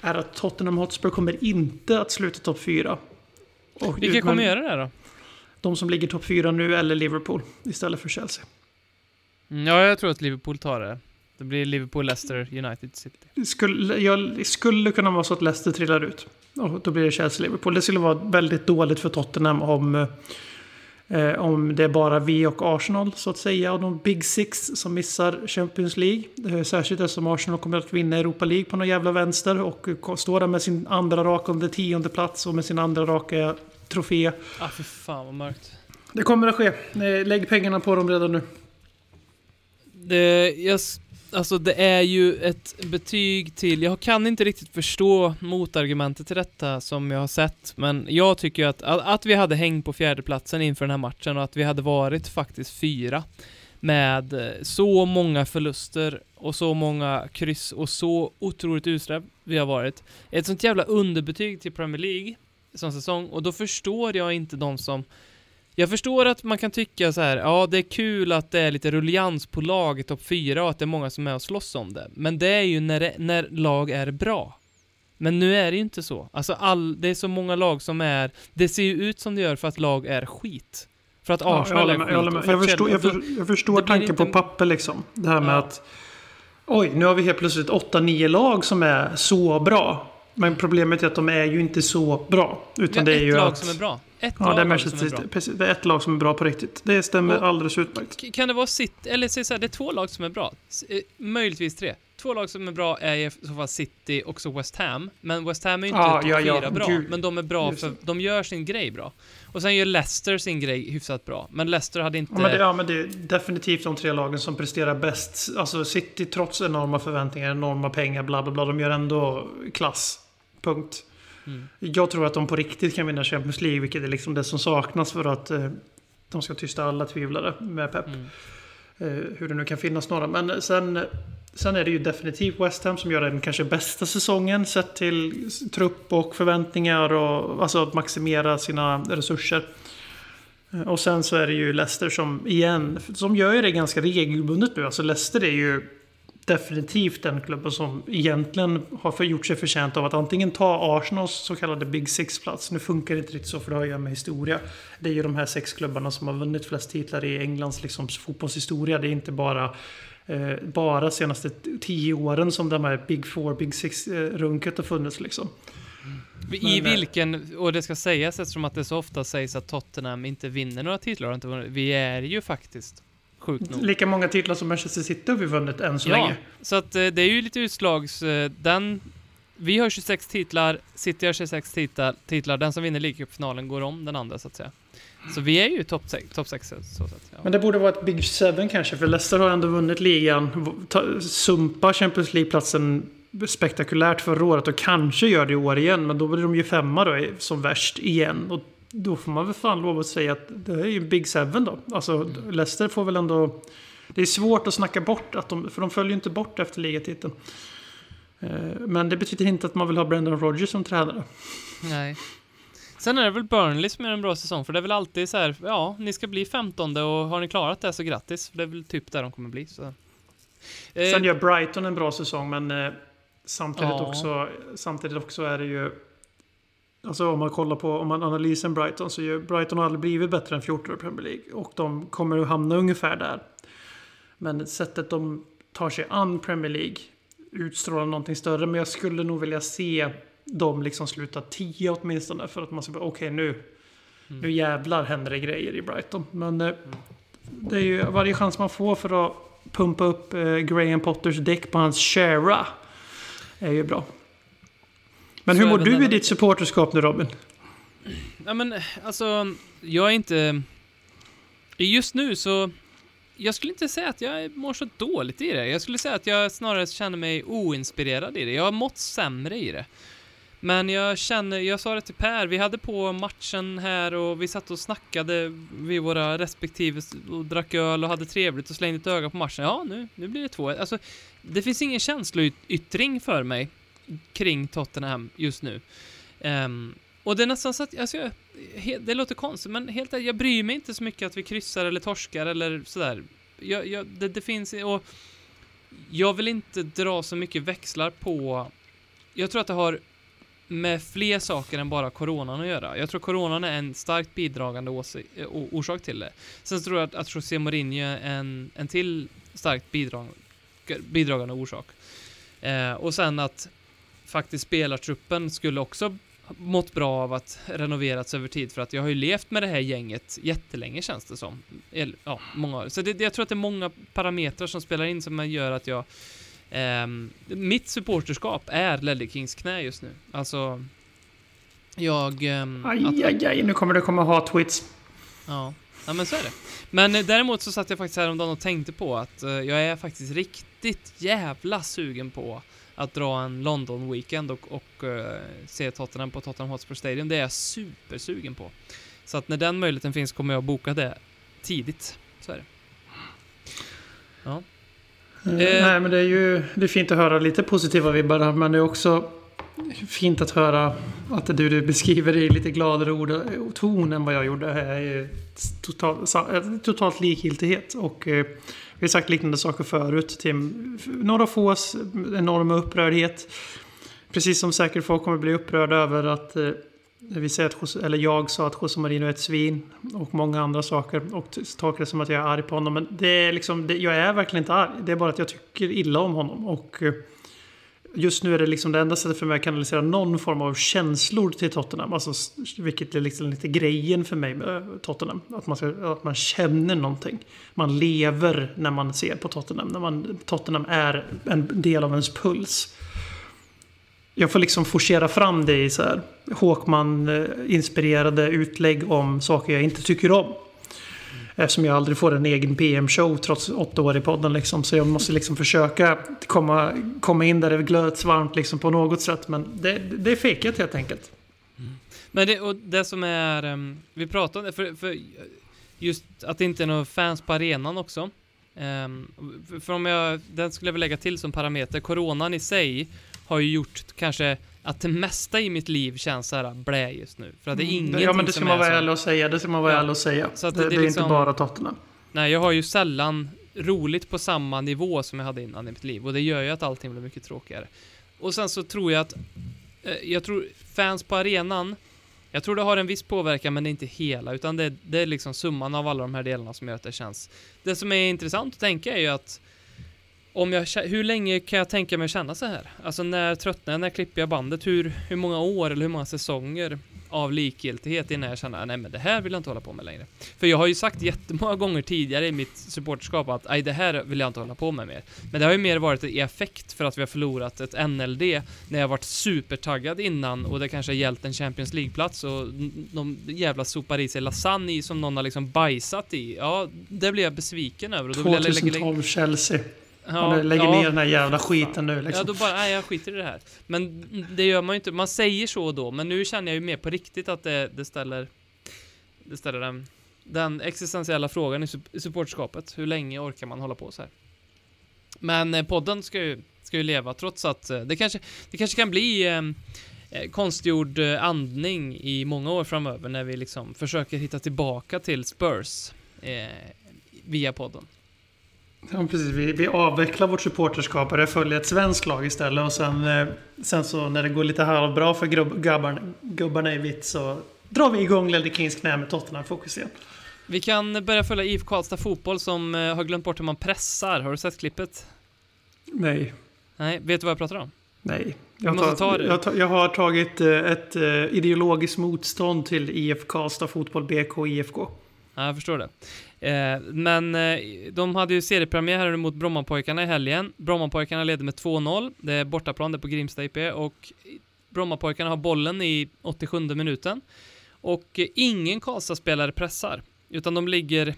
är att Tottenham Hotspur kommer inte att sluta topp 4. Och, Vilka kommer göra det då? De som ligger topp 4 nu eller Liverpool istället för Chelsea. Mm, Ja, jag tror att Liverpool tar det. Det blir Liverpool, Leicester, United, City. Skulle, jag skulle kunna vara så att Leicester trillar ut. Och då blir det Chelsea-Liverpool. Det skulle vara väldigt dåligt för Tottenham om, eh, om det är bara vi och Arsenal så att säga. Och de Big Six som missar Champions League. Eh, särskilt eftersom Arsenal kommer att vinna Europa League på någon jävla vänster. Och eh, står där med sin andra raka under tionde plats och med sin andra raka trofé. Ah, för fan vad mörkt. Det kommer att ske. Eh, Lägg pengarna på dem redan nu. Det, jag, alltså det är ju ett betyg till, jag kan inte riktigt förstå motargumentet till detta som jag har sett, men jag tycker ju att, att, vi hade hängt på fjärdeplatsen inför den här matchen och att vi hade varit faktiskt fyra med eh, så många förluster och så många kryss och så otroligt usla vi har varit. Ett sånt jävla underbetyg till Premier League som säsong och då förstår jag inte de som jag förstår att man kan tycka så här, ja det är kul att det är lite rullians på lag i topp 4 och att det är många som är och slåss om det. Men det är ju när, det, när lag är bra. Men nu är det ju inte så. Alltså all, det är så många lag som är, det ser ju ut som det gör för att lag är skit. För att Ja, jag Arsenal är skit. Jag, förstår, jag, för, jag förstår tanken inte- på papper liksom. Det här med Ja. att oj, nu har vi helt plötsligt 8-9 lag som är så bra. Men problemet är att de är ju inte så bra. Utan har det är ett ju lag att... som är bra. Ett Ja, lag det är, Manchester. City. Precis, det är ett lag som är bra på riktigt. Det stämmer Och- alldeles utmärkt. Kan det vara City, eller så här, det är två lag som är bra. Eh, möjligtvis tre. Två lag som är bra är i så fall City och så West Ham. Men West Ham är ju inte topp ja, ja, bra, gud. men de är bra Just för, det. de gör sin grej bra. Och sen gör Leicester sin grej hyfsat bra. Men Leicester hade inte... Ja men, det, ja, men det är definitivt de tre lagen som presterar bäst. Alltså City trots enorma förväntningar, enorma pengar, bla bla bla. De gör ändå klass. Punkt. Mm. Jag tror att de på riktigt kan vinna Champions League, vilket är liksom det som saknas för att eh, de ska tysta alla tvivlare med Pep. Mm. Eh, hur det nu kan finnas några. Men sen, sen är det ju definitivt West Ham som gör den kanske bästa säsongen sett till trupp och förväntningar och alltså att maximera sina resurser. Eh, Och sen så är det ju Leicester som igen, som gör ju det ganska regelbundet nu. Alltså Leicester är ju definitivt den klubben som egentligen har för, gjort sig förtjänt av att antingen ta Arsenals så kallade Big Six-plats. Nu funkar det inte riktigt så för det har att göra med historia. Det är ju de här sex klubbarna som har vunnit flest titlar i Englands liksom, fotbollshistoria. Det är inte bara eh, bara senaste tio åren som de här Big Four, Big Six-runket har funnits liksom. I Men, eh, vilken, och det ska sägas eftersom att det så ofta sägs att Tottenham inte vinner några titlar, vi är ju faktiskt sjukt nog. Lika många titlar som Manchester City har vi vunnit än så Ja, länge. så att eh, det är ju lite utslags... eh, Den... Vi har 26 titlar, City har 26 titlar, titlar. Den som vinner ligacupfinalen går om den andra så att säga. Så vi är ju topp 6, top sex, så sätt. Ja. Men det borde vara ett Big Seven kanske, för Leicester har ändå vunnit ligan. Sumpa Champions League-platsen spektakulärt förra året och kanske gör det i år igen. Men då blir de ju femma då som värst igen. Och då får man väl fan lov att säga att det är ju Big Seven då. Alltså Leicester får väl ändå... Det är svårt att snacka bort, att de, för de följer ju inte bort efter ligatiteln. Eh, Men det betyder inte att man vill ha Brendan Rodgers som tränare. Nej. Sen är det väl Burnley som är en bra säsong, för det är väl alltid så här, ja, ni ska bli 15 och har ni klarat det så grattis. Det är väl typ där de kommer bli. Så. Eh, Sen gör Brighton en bra säsong, men eh, samtidigt, Ja. också, samtidigt också är det ju... Alltså om man kollar på, om man analyserar Brighton så gör Brighton har aldrig blivit bättre än 14 i Premier League. Och de kommer att hamna ungefär där. Men sättet de tar sig an Premier League utstrålar någonting större. Men jag skulle nog vilja se dem liksom sluta 10 åtminstone. För att man ska bara, okej nu, nu jävlar händer det grejer i Brighton. Men eh, det är ju varje chans man får för att pumpa upp eh, Graham Potters däck på hans Shara. Är ju bra. Men hur mår du i ditt supporterskap nu Robin? Ja men alltså, jag är inte... Just nu så... Jag skulle inte säga att jag mår så dåligt i det. Jag skulle säga att jag snarare känner mig oinspirerad i det. Jag har mått sämre i det. Men jag känner, jag sa det till Per, vi hade på matchen här och vi satt och snackade vid våra respektive och drack öl och hade trevligt och slängde ett öga på matchen. Ja, nu, nu blir det två. Alltså, det finns ingen känsloyttring för mig kring Tottenham just nu. Um, och det är nästan så att, alltså, jag, he, det låter konstigt, men helt ärligt, jag bryr mig inte så mycket att vi kryssar eller torskar eller sådär. Jag, jag, det, det finns, och jag vill inte dra så mycket växlar på, jag tror att det har med fler saker än bara coronan att göra. Jag tror coronan är en starkt bidragande eh, orsak till det. Sen tror jag att, att José Mourinho är en, en till starkt bidrag, bidragande orsak. Eh, och sen att faktiskt spelartruppen skulle också mått bra av att renoverats över tid för att jag har ju levt med det här gänget jättelänge känns det som. Ja, många år. Så det, jag tror att det är många parametrar som spelar in som gör att jag ehm, mitt supporterskap är Ledley Kings knä just nu. Alltså jag... ehm, Aj, att- aj, aj, nu kommer det komma hat-tweets. Ja, ja men så är det. Men eh, däremot så satt jag faktiskt häromdagen och tänkte på att eh, jag är faktiskt riktigt jävla sugen på att dra en London-weekend och, och eh, se Tottenham på Tottenham Hotspur Stadium. Det är jag supersugen på. Så att när den möjligheten finns kommer jag boka det tidigt. Så är det. Ja. Eh, Eh. Nej, men det är ju det är fint att höra lite positiva vibbar där, men det är också fint att höra att du, du beskriver det i lite gladare ord och ton än vad jag gjorde. Det är total, eh, totalt likgiltighet. Och eh, vi har sagt liknande saker förut till några fås enorma upprördhet. Precis som säkert folk kommer bli upprörda över att eh, vi säger att, eller jag sa att José Marino är ett svin och många andra saker och tolkar det som att jag är arg på honom. Men det är liksom, det, jag är verkligen inte arg. Det är bara att jag tycker illa om honom. Och eh, just nu är det liksom det enda sättet för mig att kanalisera någon form av känslor till Tottenham. Alltså, vilket är liksom lite grejen för mig med eh, Tottenham. Att man, ska, att man känner någonting. Man lever när man ser på Tottenham. När man, Tottenham är en del av ens puls. Jag får liksom forcera fram det i så här Håkman-inspirerade eh, utlägg om saker jag inte tycker om. Eftersom jag aldrig får en egen PM-show trots åtta år i podden. Liksom. Så jag måste liksom försöka komma, komma in där det glöts varmt liksom, på något sätt. Men det, det är fejkat helt enkelt. Mm. Men det, och det som är, ehm, vi pratade om det, för, för just att det inte är några fans på arenan också. Um, för, för om jag, den skulle jag väl lägga till som parameter, coronan i sig har ju gjort kanske att det mesta i mitt liv känns så här blä just nu. För att det är ingenting Mm. Ja men det ska som man vara ärlig och säga. Det ska man vara Ja. ärlig och säga. Så att det, det- det, det är liksom- inte bara Tottenham. Nej, jag har ju sällan roligt på samma nivå som jag hade innan i mitt liv och det gör ju att allting blir mycket tråkigare. Och sen så tror jag att, eh, jag tror fans på arenan, jag tror det har en viss påverkan men det är inte hela, utan det, det är liksom summan av alla de här delarna som gör att det känns. Det som är intressant att tänka är ju att om jag, hur länge kan jag tänka mig att känna så här? Alltså när tröttnar jag? När klipper jag bandet? Hur, hur många år eller hur många säsonger av likgiltighet innan jag känner nej men det här vill jag inte hålla på med längre. För jag har ju sagt jättemånga gånger tidigare i mitt supporterskap att nej det här vill jag inte hålla på med mer. Men det har ju mer varit i effekt för att vi har förlorat ett NLD när jag varit supertaggad innan och det kanske har gällt en Champions League-plats och de jävla sopar i sig lasagne som någon har liksom bajsat i. Ja, det blir jag besviken över och då vill jag lägga, 2012 Chelsea. Ja, Man lägger ja. ner den här jävla skiten nu Ja, liksom. då bara, nej jag skiter i det här. Men det gör man ju inte, man säger så då, men nu känner jag ju mer på riktigt att det, det ställer, det ställer den, den existentiella frågan i, i supporterskapet. Hur länge orkar man hålla på så här? Men eh, podden ska ju, ska ju leva trots att eh, det kanske, det kanske kan bli eh, eh, konstgjord eh, andning i många år framöver när vi liksom försöker hitta tillbaka till Spurs eh, via podden. Ja, precis. Vi, vi avvecklar vårt supporterskap och det följer ett svenskt lag istället. Och sen, eh, sen så när det går lite halvbra för gubbarna, gubbarna i vitt så drar vi igång Ledley Kings knä med Tottenham-fokus igen. Vi kan börja följa IF Karlstad Fotboll som eh, har glömt bort hur man pressar. Har du sett klippet? Nej. Nej, vet du vad jag pratar om? Nej. Jag, tar, ta jag, tar, jag har tagit eh, ett ideologiskt motstånd till IF Karlstad Fotboll BK IFK. Ja, jag förstår det. Eh, men eh, de hade ju seriepremiär här mot Brommapojkarna i helgen. Brommapojkarna leder med 2-0. Det är bortaplan, det är på Grimsta IP och Brommapojkarna har bollen i 87 minuten. Och eh, ingen Karlstad-spelare pressar, utan de ligger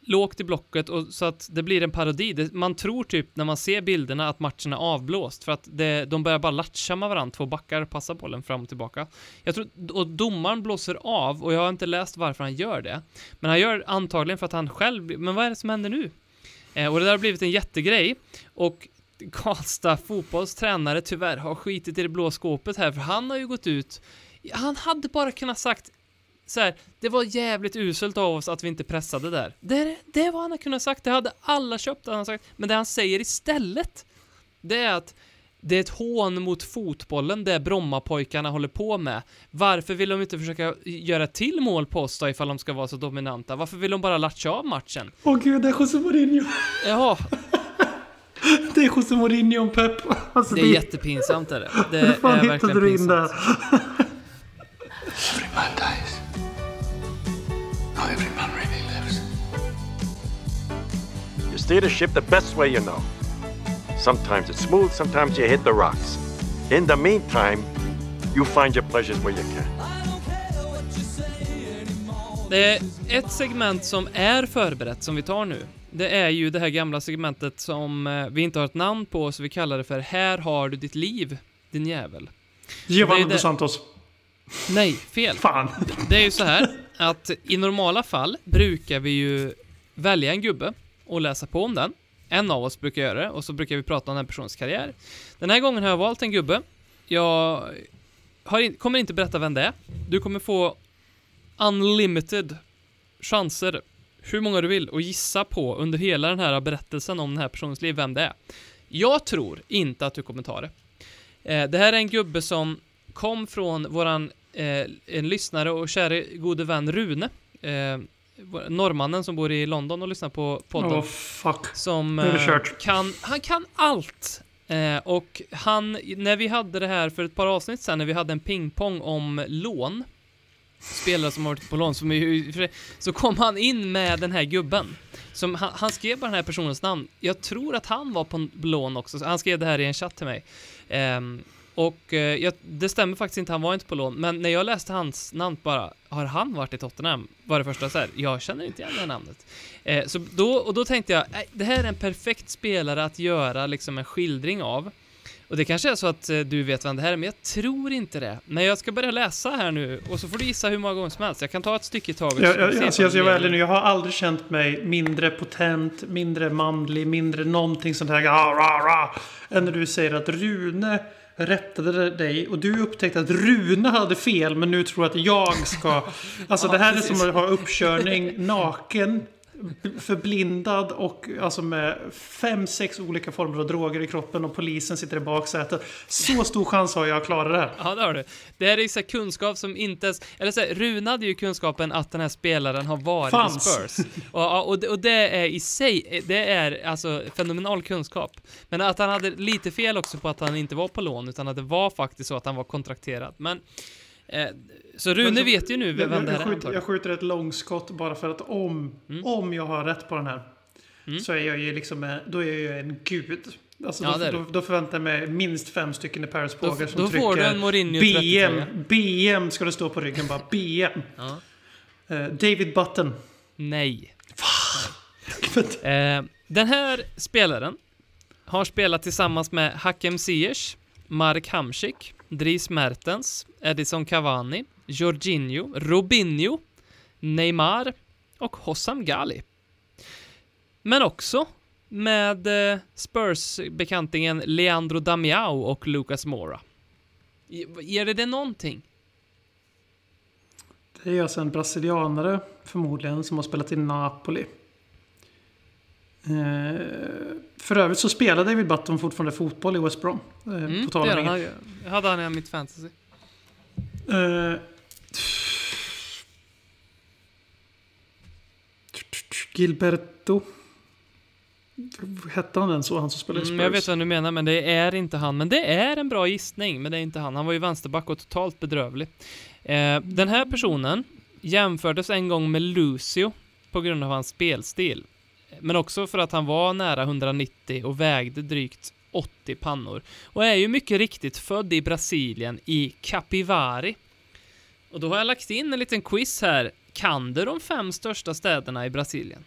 lågt i blocket och så att det blir en parodi. Det, man tror typ när man ser bilderna att matchen är avblåst för att det, de börjar bara latcha med varandra, två backar passar bollen fram och tillbaka. Jag tror, och domaren blåser av och jag har inte läst varför han gör det. Men han gör antagligen för att han själv, men vad är det som händer nu? Eh, och det där har blivit en jättegrej och Karlstad fotbolls tränare tyvärr har skitit i det blå skåpet här för han har ju gått ut han hade bara kunnat sagt så här, det var jävligt uselt av oss att vi inte pressade där. Det, det var han hade kunnat sagt, det hade alla köpt, han sagt. Men det han säger istället, det är att det är ett hån mot fotbollen det Brommapojkarna håller på med. Varför vill de inte försöka göra till mål på oss då ifall de ska vara så dominanta? Varför vill de bara latcha av matchen? Åh gud, det är José Mourinho. Jaha, Det är José Mourinho och Pep. Alltså, det är jättepinsamt är det. Det Hur fan är hittade verkligen du in pinsamt. där? Not every man really lives. You steer the ship the best way you know. Sometimes it's smooth, sometimes you hit the rocks. In the meantime, you find your pleasures where you can. Det är ett segment som är förberett som vi tar nu. Det är ju det här gamla segmentet som eh, vi inte har ett namn på så vi kallar det för Här har du ditt liv, din jävel. Giovanni det- dos Santos. Nej, fel. Fan. Det är ju så här att i normala fall brukar vi ju välja en gubbe och läsa på om den. En av oss brukar göra det och så brukar vi prata om den personens karriär. Den här gången har jag valt en gubbe. Jag in, kommer inte berätta vem det är. Du kommer få unlimited chanser, hur många du vill, och gissa på under hela den här berättelsen om den här personens liv vem det är. Jag tror inte att du kommer ta det. Eh, det här är en gubbe som kom från våran eh, en lyssnare och käre gode vän Rune. Eh, norrmannen som bor i London och lyssnar på podden. Åh fuck. som eh, kan, han kan allt. Eh, och han, när vi hade det här för ett par avsnitt sedan, när vi hade en pingpong om lån, spelare som har varit på lån, som är, så kom han in med den här gubben. Som, han, han skrev bara den här personens namn. Jag tror att han var på lån också, så han skrev det här i en chatt till mig. Ehm, och eh, jag, det stämmer faktiskt inte, han var inte på lån, men när jag läste hans namn bara, har han varit i Tottenham? Var det första så här, jag känner inte igen det här namnet. Eh, så då, och då tänkte jag, äh, det här är en perfekt spelare att göra liksom en skildring av. Och det kanske är så att eh, du vet vem det här är, men jag tror inte det. Men jag ska börja läsa här nu, och så får du gissa hur många gånger som helst. Jag kan ta ett stycke i taget. Jag, jag, alltså, jag ska vara ärlig nu, jag har aldrig känt mig mindre potent, mindre manlig, mindre någonting sånt här. Ah, rah, rah, än när du säger att Rune rättade dig och du upptäckte att Rune hade fel men nu tror att jag ska... Alltså Ja, det här precis. är som att ha uppkörning naken förblindad och alltså med fem, sex olika former av droger i kroppen och polisen sitter i baksätet. Så stor chans har jag att klara det här. Ja, det har du. Det här är så här kunskap som inte ens... Eller så här, Rune hade ju kunskapen att den här spelaren har varit Fanns. i Spurs. Och, och, det- och det är i sig, det är alltså fenomenal kunskap. Men att han hade lite fel också på att han inte var på lån, utan att det var faktiskt så att han var kontrakterad. Men... Eh, så Rune så- vet ju nu vem jag, det här jag, är skjuter, antagligen. jag skjuter ett långskott bara för att om, Mm. om jag har rätt på den här så är jag ju liksom, då är jag en gud. Alltså Ja, då, är då, då förväntar jag mig minst fem stycken i Paris Då, Bågar som då trycker får du en Mourinho BM. 30 BM ska det stå på ryggen bara. BM. Ja. Eh, David Button. Nej. Eh, den här spelaren har spelat tillsammans med Hakem Ziyech, Mark Hamsik, Dries Mertens, Edison Cavani, Jorginho, Robinho, Neymar och Hossam Ghali. Men också med eh, Spurs-bekantingen Leandro Damiao och Lucas Mora. Ger det det någonting? Det är alltså en brasilianare förmodligen som har spelat i Napoli. Eh, för övrigt så spelar David Button fortfarande fotboll i West Brom. Eh, Mm, på tal om han. Jag hade han i mitt fantasy. Eh, Gilberto. Hette han den så, han som spelade i Spurs? Mm, jag vet vad du menar, men det är inte han. Men det är en bra gissning, men det är inte han. Han var ju vänsterback och totalt bedrövlig. Eh, den här personen jämfördes en gång med Lucio på grund av hans spelstil. Men också för att han var nära 190 och vägde drygt 80 pannor. Och är ju mycket riktigt född i Brasilien, i Capivari. Och då har jag lagt in en liten quiz här. Kan du de fem största städerna i Brasilien?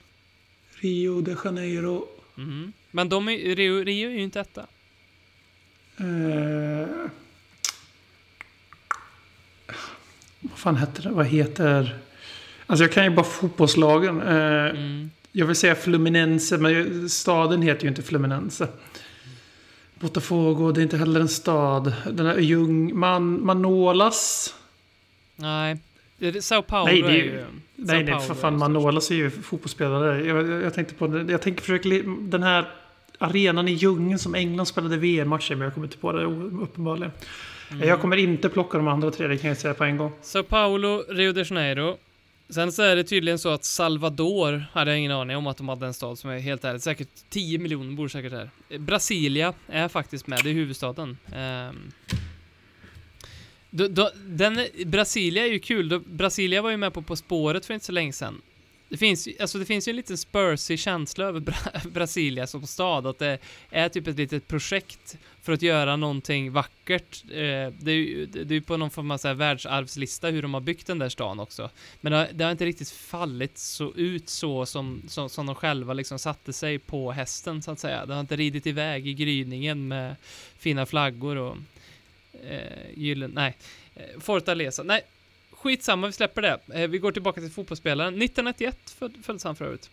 Rio de Janeiro. Mhm. Men de är, Rio, Rio är ju inte detta. Eh, vad fan hette det? Vad heter... Alltså jag kan ju bara fotbollslagen. Eh, Mm. Jag vill säga Fluminense, men staden heter ju inte Fluminense. Botafogo, det är inte heller en stad. Den här Ljung... Man, Manolas. Nej. Sao Paulo Nej, det är ju- Nej, nej, för fan. Manolas är ju fotbollsspelare. Jag, jag, tänkte på. Jag tänker försöka... Den här arenan i djungeln som England spelade VM-matcher men jag kommer inte på det uppenbarligen. Mm. Jag kommer inte plocka de andra tre, det kan jag säga på en gång. Sao Paulo, Rio de Janeiro. Sen så är det tydligen så att Salvador, hade jag ingen aning om att de hade en stad som är helt ärligt, säkert 10 miljoner bor säkert här. Eh, Brasilia är faktiskt med, det är huvudstaden. Um, då, då, den, Brasilia är ju kul, då, Brasilia var ju med på På spåret för inte så länge sedan. Det finns, ju- alltså det finns ju en liten spursig känsla över Bra Brasilia som stad, att det är typ ett litet projekt för att göra någonting vackert. Eh, det är ju det är på någon form av så här världsarvslista hur de har byggt den där stan också. Men det har, det har inte riktigt fallit så ut så som, som, som de själva liksom satte sig på hästen så att säga. Det har inte ridit iväg i gryningen med fina flaggor och eh, gyllen, nej, eh, Fortaleza, nej, skitsamma, vi släpper det. Eh, vi går tillbaka till fotbollsspelaren. 1991 föd- föddes han för övrigt.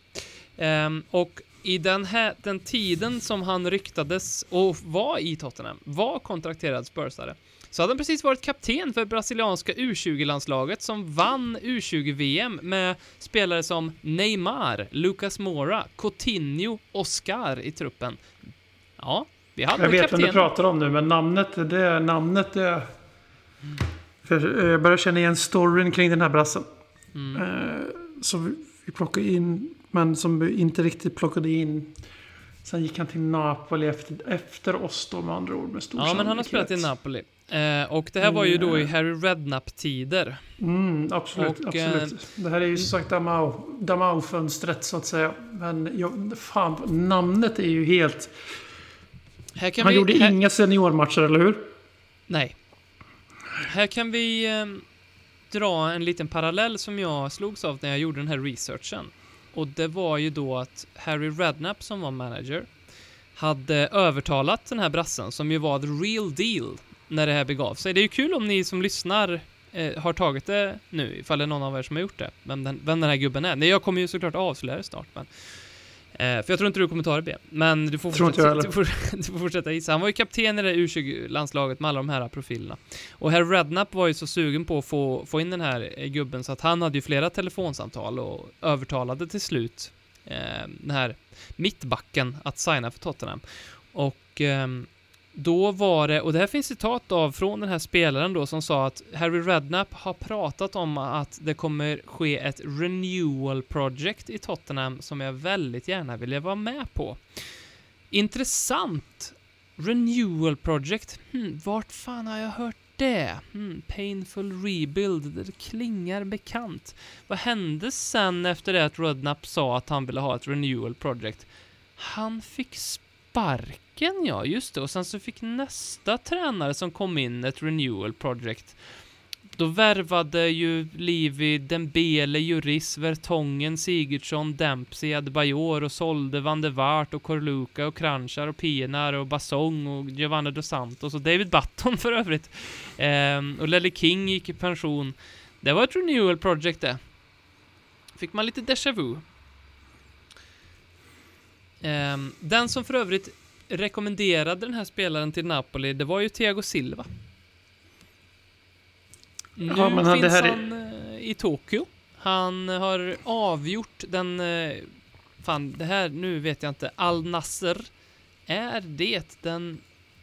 Um, och i den, här, den tiden som han ryktades och var i Tottenham, var kontrakterad Spursare, så hade han precis varit kapten för brasilianska U20-landslaget som vann U20-VM med spelare som Neymar, Lucas Moura, Coutinho, Oscar i truppen. Ja, vi hade Jag vet vem kapten. du pratar om nu, men namnet, det namnet det... För eh, jag börjar känna igen storyn kring den här brassen. Mm. Eh, Så vi, vi plockade in, men som inte riktigt plockade in. Sen gick han till Napoli efter, efter oss då med andra ord med stor Ja, men han har spelat i Napoli. Eh, och det här var ju då i Harry Redknapp-tider. Mm, absolut, Och, eh, absolut. Det här är ju som sagt Damau, Damau-fönstret så att säga. Men jag, fan, namnet är ju helt... Han vi, gjorde här, inga seniormatcher, eller hur? Nej. Här kan vi ehm, dra en liten parallell som jag slogs av när jag gjorde den här researchen. Och det var ju då att Harry Redknapp som var manager hade övertalat den här brassen som ju var the real deal när det här begav sig. Det är ju kul om ni som lyssnar eh, har tagit det nu, ifall det är någon av er som har gjort det. Vem den, vem den här gubben är. Nej, jag kommer ju såklart avslöja det snart, men för jag tror inte du kommer ta det B. Men du får, fortsätta, du, får, du får fortsätta gissa. Han var ju kapten i det U20-landslaget med alla de här profilerna. Och herr Redknapp var ju så sugen på att få, få in den här eh, gubben så att han hade ju flera telefonsamtal och övertalade till slut eh, den här mittbacken att signa för Tottenham. Och ehm, då var det, och det här finns citat av från den här spelaren då som sa att Harry Redknapp har pratat om att det kommer ske ett renewal project i Tottenham som jag väldigt gärna ville vara med på. Intressant! Renewal project. Hmm, vart fan har jag hört det? Hmm, painful rebuild. Det klingar bekant. Vad hände sen efter det att Redknapp sa att han ville ha ett renewal project? Han fick Häcken ja, just det. Och sen så fick nästa tränare som kom in ett renewal project. Då värvade ju Livi Dembele, Juris, Vertongen, Sigurdsson, Dempsey, Adebayor och sålde Van de Vart och Korluka och Kranchar och Pienaar och Basong och Giovanni Dos Santos och David Button för övrigt. Ehm, och Lelle King gick i pension. Det var ett renewal project det. Fick man lite déjà vu. Um, den som för övrigt rekommenderade den här spelaren till Napoli, det var ju Thiago Silva. Nu Ja, men han- finns det här är- han eh, i Tokyo. Han har avgjort den... eh, Fan, det här, nu vet jag inte. Al Nasser. Är det den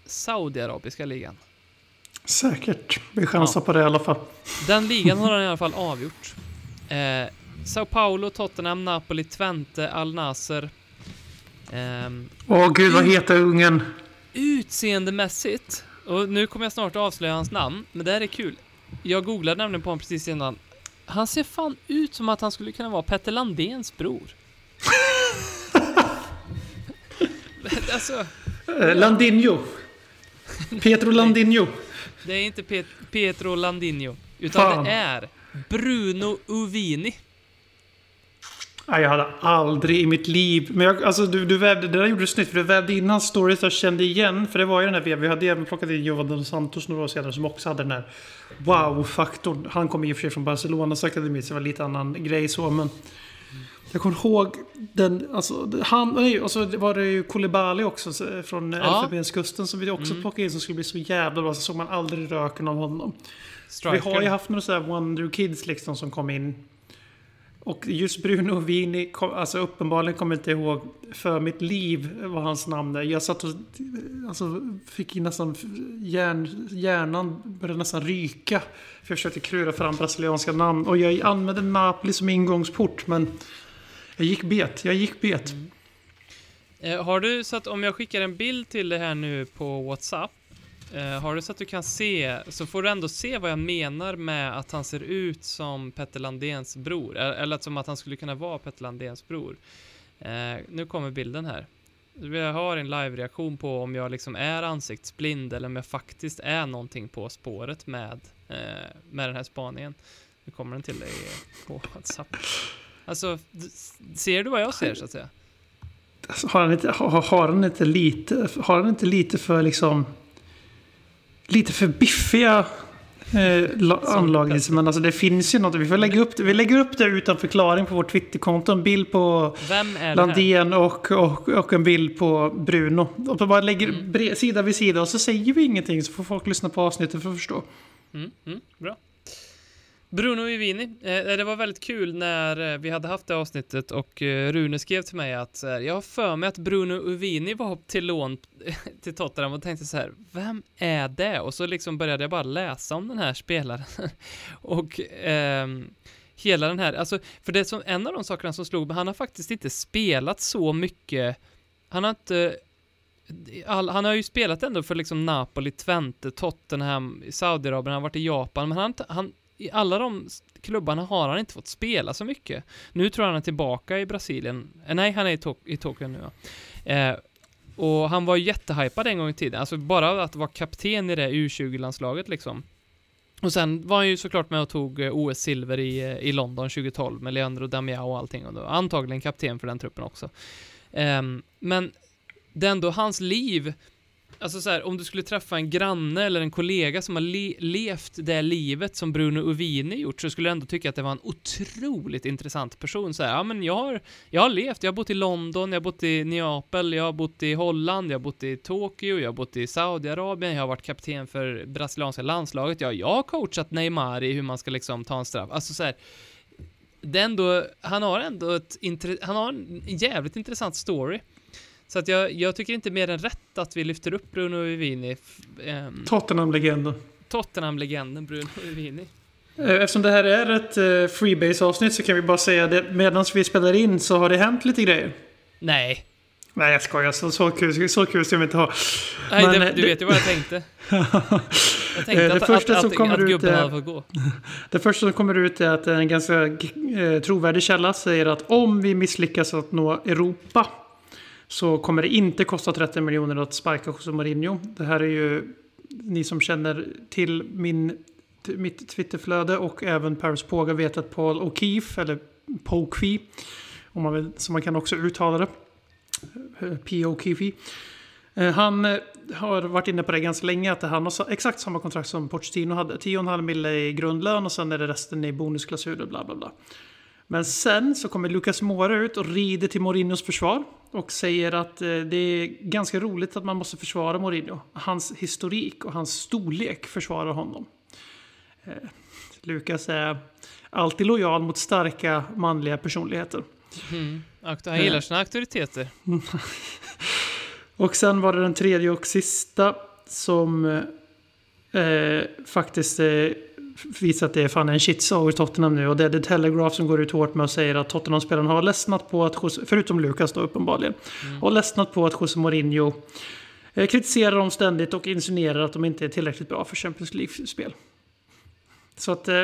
Saudiarabiska ligan? Säkert. Vi chansar på det i alla fall. Den ligan har han i alla fall avgjort. Eh, Sao Paulo, Tottenham, Napoli, Twente, Al Nasser. Ehm, Åh gud, vad heter ungen? utseendemässigt, och nu kommer jag snart att avslöja hans namn, men det här är kul. Jag googlade nämligen på honom precis innan. Han ser fan ut som att han skulle kunna vara Petter Landéns bror. alltså, Eh, Landinho. Pietro Landinho. det är inte Pet Pietro Landinho, utan Fan. det är Bruno Uvini. Nej, jag hade aldrig i mitt liv... Men jag, alltså, du, du vävde, det där gjorde du snyggt, för du vävde in hans stories jag kände igen. För det var ju den här vevan. Vi hade även plockat in Jovan dos Santos några år senare som också hade den här wow-faktorn. Han kom i och för sig från Barcelonas akademi, så det var lite annan grej så. Men jag kommer ihåg den... Alltså, han... Nej, och så var det ju Koulibaly också så- från Ja. Elfenbenskusten som vi också plockade in som skulle bli så jävla bra. Så såg man aldrig röken av honom. Striker. Vi har ju haft några sådana här Wonder Kids liksom som kom in. Och just Bruno Vini, alltså uppenbarligen kommer jag inte ihåg för mitt liv vad hans namn är. Jag satt och alltså, fick nästan hjärn, hjärnan började nästan ryka. För jag försökte klura fram brasilianska namn. Och jag använde Napoli som ingångsport men jag gick bet. Jag gick bet. Mm. Eh, har du så att om jag skickar en bild till dig här nu på WhatsApp, Eh, har du så att du kan se, så får du ändå se vad jag menar med att han ser ut som Petter Landéns bror, eh, eller som att han skulle kunna vara Petter Landéns bror. Eh, nu kommer bilden här. Jag har en live-reaktion på om jag liksom är ansiktsblind eller om jag faktiskt är någonting på spåret med, eh, med den här spaningen. Nu kommer den till dig på WhatsApp. Alltså, ser du vad jag ser så att säga? Alltså, har, han inte, har, har han inte lite, har han inte lite för liksom... Lite för biffiga eh, la- anlag i sig. Men alltså det finns ju något. Vi får lägga upp det, vi lägger upp det utan förklaring på vårt Twitterkonto. En bild på? Landén och, och, och en bild på Bruno. Och bara lägger Mm. sida vid sida och så säger vi ingenting så får folk lyssna på avsnittet för att förstå. Mm, mm, bra. Bruno Vivini, eh, eh, det var väldigt kul när eh, vi hade haft det avsnittet och eh, Rune skrev till mig att jag har för mig att Bruno Uvini var till lån till Tottenham och tänkte så här, vem är det? Och så liksom började jag bara läsa om den här spelaren. och eh, hela den här, alltså, för det som, en av de sakerna som slog mig, han har faktiskt inte spelat så mycket, han har inte All, han har ju spelat ändå för liksom Napoli, Twente, Tottenham, Saudiarabien, han har varit i Japan, men han, han, i alla de klubbarna har han inte fått spela så mycket. Nu tror jag han är tillbaka i Brasilien. Eh, nej, han är i, Tok- i Tokyo nu ja. Eh, och han var jättehypad en gång i tiden, alltså bara att vara kapten i det U20-landslaget liksom. Och sen var han ju såklart med och tog eh, OS-silver i, eh, i London 2012 med Leandro Damiao och allting och då antagligen kapten för den truppen också. Eh, men det är ändå hans liv, alltså så här, om du skulle träffa en granne eller en kollega som har le levt det livet som Bruno Uvini gjort, så skulle du ändå tycka att det var en otroligt intressant person. Så här, ja men jag har, jag har levt, jag har bott i London, jag har bott i Neapel, jag har bott i Holland, jag har bott i Tokyo, jag har bott i Saudiarabien, jag har varit kapten för brasilianska landslaget, ja, jag har coachat Neymar i hur man ska liksom ta en straff. Alltså så här, det är ändå, han har ändå ett, han har en jävligt intressant story. Så att jag, jag tycker inte mer än rätt att vi lyfter upp Bruno Vivini. ehm, Tottenham-legenden. Tottenham-legenden Bruno Vivini. Eh, Eftersom det här är ett uh, freebase-avsnitt så kan vi bara säga det. Medan vi spelar in så har det hänt lite grejer. Nej, Nej, jag skojar. Så, så, kul, så kul ska vi inte ha. Nej Men, det, eh, du det- vet ju vad jag tänkte. Jag Eh, tänkte det att, första att, som att, kommer att ut är- fått gå. Det första som kommer ut är att en ganska eh, trovärdig källa säger att om vi misslyckas att nå Europa så kommer det inte kosta 30 miljoner att sparka José Mourinho. Det här är ju ni som känner till min, mitt Twitterflöde och även Paris Poga vet att Paul O'Keefe, eller Pokey, om man vill, som man kan också uttala det, P.O. P. O'Keefe. Eh, han eh, har varit inne på det ganska länge, att han har exakt samma kontrakt som Pochettino hade. 10,5 mille i grundlön och sen är det resten i bonusklausuler, bla bla bla. Men sen så kommer Lucas Moura ut och rider till Mourinhos försvar och säger att eh, det är ganska roligt att man måste försvara Mourinho. Hans historik och hans storlek försvarar honom. Eh, Lucas är alltid lojal mot starka manliga personligheter. Mm. Han gillar sina auktoriteter. Och sen var det den tredje och sista som eh, faktiskt eh, visar att det är fan en shitshow i Tottenham nu. Och det är The Telegraph som går ut hårt med och säger att Tottenham-spelarna har ledsnat på att, Jose, förutom Lukas då uppenbarligen, har ledsnat på att José Mourinho eh, kritiserar dem ständigt och insinuerar att de inte är tillräckligt bra för Champions League-spel. Så att eh,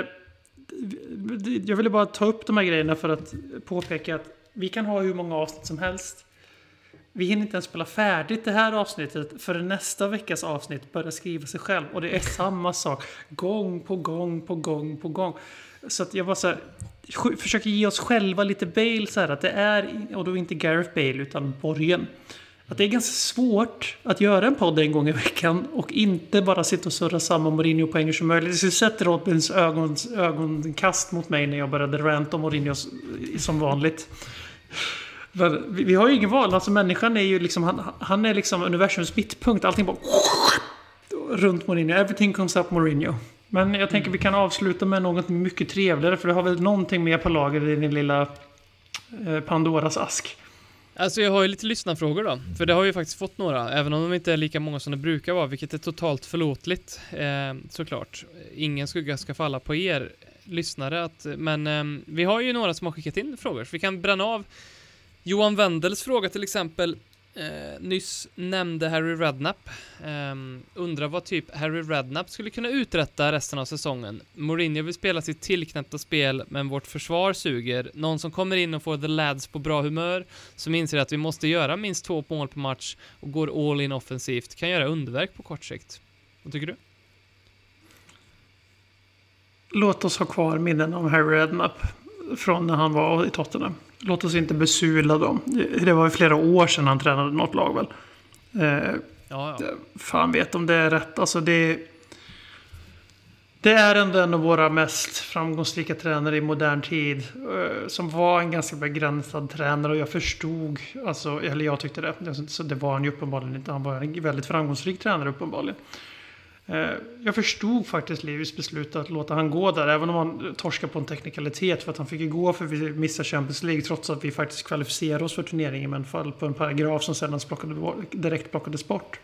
jag ville bara ta upp de här grejerna för att påpeka att vi kan ha hur många avsnitt som helst. Vi hinner inte ens spela färdigt det här avsnittet för nästa veckas avsnitt börjar skriva sig själv. Och det är samma sak. Gång på gång på gång på gång. Så att jag bara så här, försöker ge oss själva lite bail så här att det är, och då inte Gareth Bale utan Borgen. Att det är ganska svårt att göra en podd en gång i veckan och inte bara sitta och surra samma Mourinho-poänger som möjligt. Så sätter Robins ögon, ögonkast mot mig när jag började ranta om Mourinho som vanligt. Vi, vi har ju ingen val. Alltså människan är ju liksom, han, han är liksom universums mittpunkt. Allting bara runt Mourinho. Everything comes up Mourinho. Men jag tänker vi kan avsluta med något mycket trevligare. För du har väl någonting mer på lager i din lilla eh, Pandoras ask. Alltså jag har ju lite lyssnarfrågor då, för det har ju faktiskt fått några, även om de inte är lika många som det brukar vara, vilket är totalt förlåtligt, eh, såklart. Ingen skugga ska falla på er lyssnare, att, men eh, vi har ju några som har skickat in frågor, så vi kan bränna av Johan Wendels fråga till exempel, eh, nyss nämnde Harry Redknapp, eh, undrar vad typ Harry Redknapp skulle kunna uträtta resten av säsongen. Mourinho vill spela sitt tillknäppta spel, men vårt försvar suger. Någon som kommer in och får the lads på bra humör, som inser att vi måste göra minst två mål per match och går all in offensivt, kan göra underverk på kort sikt. Vad tycker du? Låt oss ha kvar minnen om Harry Redknapp från när han var i Tottenham. Låt oss inte besula dem. Det var ju flera år sedan han tränade något lag väl. Eh, Ja, ja. fan vet om det är rätt. Alltså det, det är ändå en av våra mest framgångsrika tränare i modern tid. eh, Som var en ganska begränsad tränare och jag förstod, alltså, eller jag tyckte det. Så det var han ju uppenbarligen inte. Han var en väldigt framgångsrik tränare uppenbarligen. Eh, jag förstod faktiskt Levis beslut att låta han gå där, även om han torskade på en teknikalitet. För att han fick ju gå för vi missade Champions League trots att vi faktiskt kvalificerade oss för turneringen men föll på en paragraf som sedan plockade, direkt plockades bort.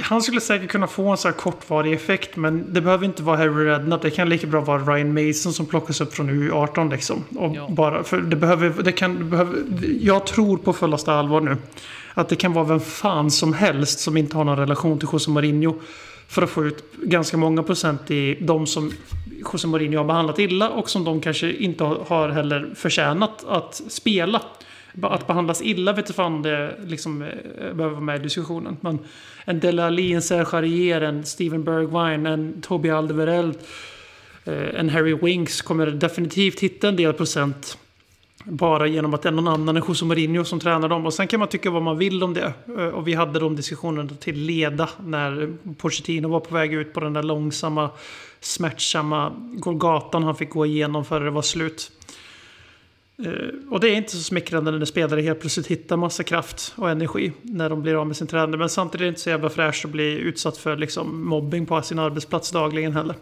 Han skulle säkert kunna få en så här kortvarig effekt, men det behöver inte vara Harry Redknapp. Det kan lika bra vara Ryan Mason som plockas upp från U18 liksom. Och Ja. bara, för det behöver, det kan, det behöver, jag tror på fullaste allvar nu att det kan vara vem fan som helst som inte har någon relation till José Mourinho. För att få ut ganska många procent i de som José Mourinho har behandlat illa och som de kanske inte har- heller förtjänat att spela. Att behandlas illa vet du fan det liksom, eh, behöver vara med i diskussionen. Men en Dele Alli, en Serge Aurier, en Steven Bergwijn, en Toby Alderweireld, eh, en Harry Winks kommer definitivt hitta en del procent bara genom att det är någon annan än José Mourinho som tränar dem. Och sen kan man tycka vad man vill om det. Eh, och vi hade de diskussionerna till leda när Pochettino var på väg ut på den där långsamma, smärtsamma Golgatan han fick gå igenom före det var slut. Eh, och det är inte så smickrande när spelare helt plötsligt hittar massa kraft och energi när de blir av med sin tränare. Men samtidigt är det inte så jävla fräscht att bli utsatt för liksom mobbing på sin arbetsplats dagligen heller.